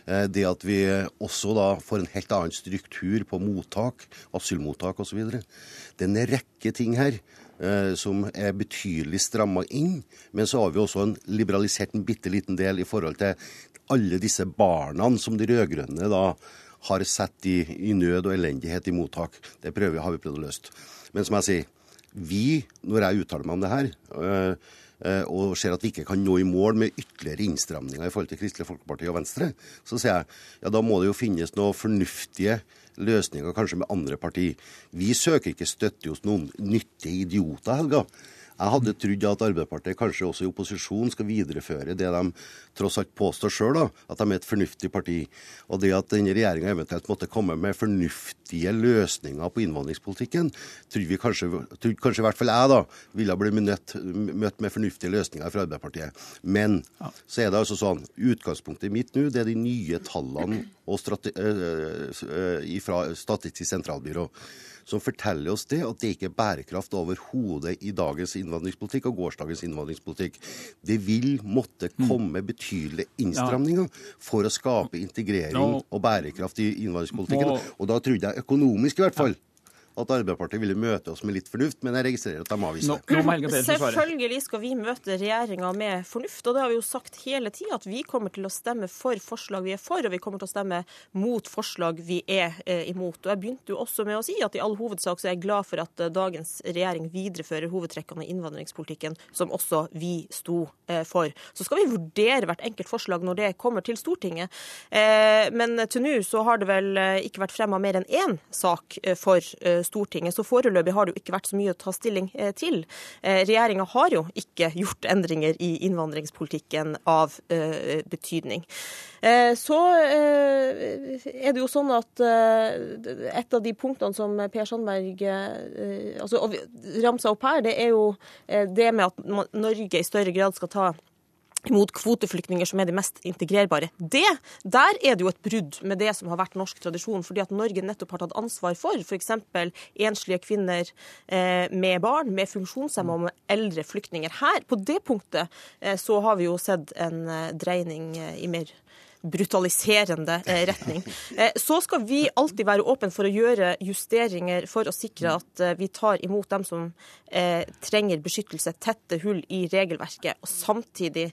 Speaker 60: Eh, det at vi også da får en helt annen struktur på mottak, asylmottak osv. Det er en rekke ting her eh, som er betydelig stramma inn. Men så har vi også en liberalisert en bitte liten del i forhold til alle disse barna som de rød-grønne da har sett i, i, nød og elendighet i mottak. Det prøver, har vi prøvd å løse. Men som jeg sier, vi, når jeg uttaler meg om det her, øh, øh, og ser at vi ikke kan nå i mål med ytterligere innstramninger i forhold til Kristelig Folkeparti og Venstre, så sier jeg ja, da må det jo finnes noen fornuftige løsninger kanskje med andre partier. Vi søker ikke støtte hos noen nyttige idioter, Helga. Jeg hadde trodd at Arbeiderpartiet kanskje også i opposisjon skal videreføre det de tross alt påstår sjøl, at de er et fornuftig parti. Og det at denne regjeringa eventuelt måtte komme med fornuftige løsninger på innvandringspolitikken, trodde vi kanskje, trodde kanskje i hvert fall jeg da, ville bli møtt, møtt med fornuftige løsninger fra Arbeiderpartiet. Men så er det altså sånn, utgangspunktet mitt nå det er de nye tallene og strate, øh, øh, fra Statistisk sentralbyrå som forteller oss det, at det ikke er bærekraft overhodet i dagens innvandringspolitikk og gårsdagens innvandringspolitikk. Det vil måtte mm. komme betydelige innstramninger for å skape integrering og bærekraft i innvandringspolitikken. Og da trodde jeg økonomisk i hvert fall at Arbeiderpartiet ville møte oss med litt fornuft, men jeg registrerer at de avviser
Speaker 61: det. Selvfølgelig skal vi møte regjeringa med fornuft, og det har vi jo sagt hele tida, at vi kommer til å stemme for forslag vi er for, og vi kommer til å stemme mot forslag vi er eh, imot. Og Jeg begynte jo også med å si at i all hovedsak så er jeg glad for at eh, dagens regjering viderefører hovedtrekkene i innvandringspolitikken, som også vi sto eh, for. Så skal vi vurdere hvert enkelt forslag når det kommer til Stortinget. Eh, men til nå så har det vel eh, ikke vært fremma mer enn én sak eh, for Stortinget. Så foreløpig har det jo ikke vært så mye å ta stilling eh, til. Eh, Regjeringa har jo ikke gjort endringer i innvandringspolitikken av eh, betydning. Så er det jo sånn at et av de punktene som Per Sandberg altså, ramsa opp her, det er jo det med at Norge i større grad skal ta mot kvoteflyktninger, som er de mest integrerbare. Det, Der er det jo et brudd med det som har vært norsk tradisjon, fordi at Norge nettopp har tatt ansvar for f.eks. enslige kvinner eh, med barn, med funksjonshemmede og med eldre flyktninger. Her, på det punktet, eh, så har vi jo sett en eh, dreining eh, i mer brutaliserende eh, retning. Eh, så skal vi alltid være åpne for å gjøre justeringer for å sikre at eh, vi tar imot dem som trenger beskyttelse, tette hull i regelverket, og samtidig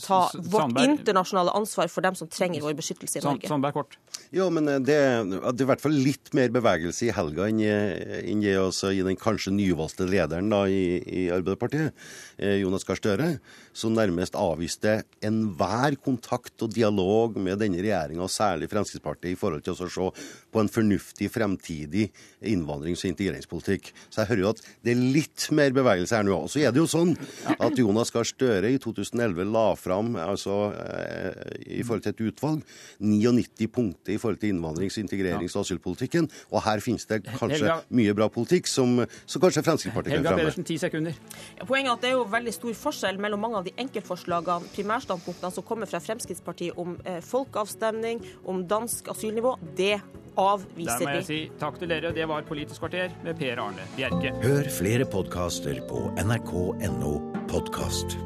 Speaker 61: ta vårt internasjonale ansvar for dem som trenger vår beskyttelse i Norge.
Speaker 9: Sandberg kort.
Speaker 60: Jo, men det, det, er i hvert fall litt mer bevegelse i helga enn, enn det også i den kanskje nyvalgte lederen da, i, i Arbeiderpartiet, Jonas Gahr Støre, som nærmest avviste enhver kontakt og dialog med denne regjeringa, og særlig Fremskrittspartiet, i forhold til å se på en fornuftig fremtidig innvandrings- og integreringspolitikk. Så jeg hører jo at det er litt mer bevegelse her nå. Og så er det jo sånn at Jonas Gahr Støre i 2011 la fram, altså eh, i forhold til et utvalg, 99 punkter i forhold til innvandrings-, integrerings- og asylpolitikken. Og her finnes det kanskje mye bra politikk som, som kanskje Fremskrittspartiet kan fremme.
Speaker 9: Helga Pedersen, ti sekunder.
Speaker 61: Poenget er at det er jo veldig stor forskjell mellom mange av de enkeltforslagene, primærstandpunktene som kommer fra Fremskrittspartiet om eh, folkeavstemning, om dansk asylnivå. Det avviser vi.
Speaker 9: Der må jeg si takk til dere. Det var Politisk kvarter med Per Arne Bjerke.
Speaker 62: Hør flere podkaster på nrk.no podkast.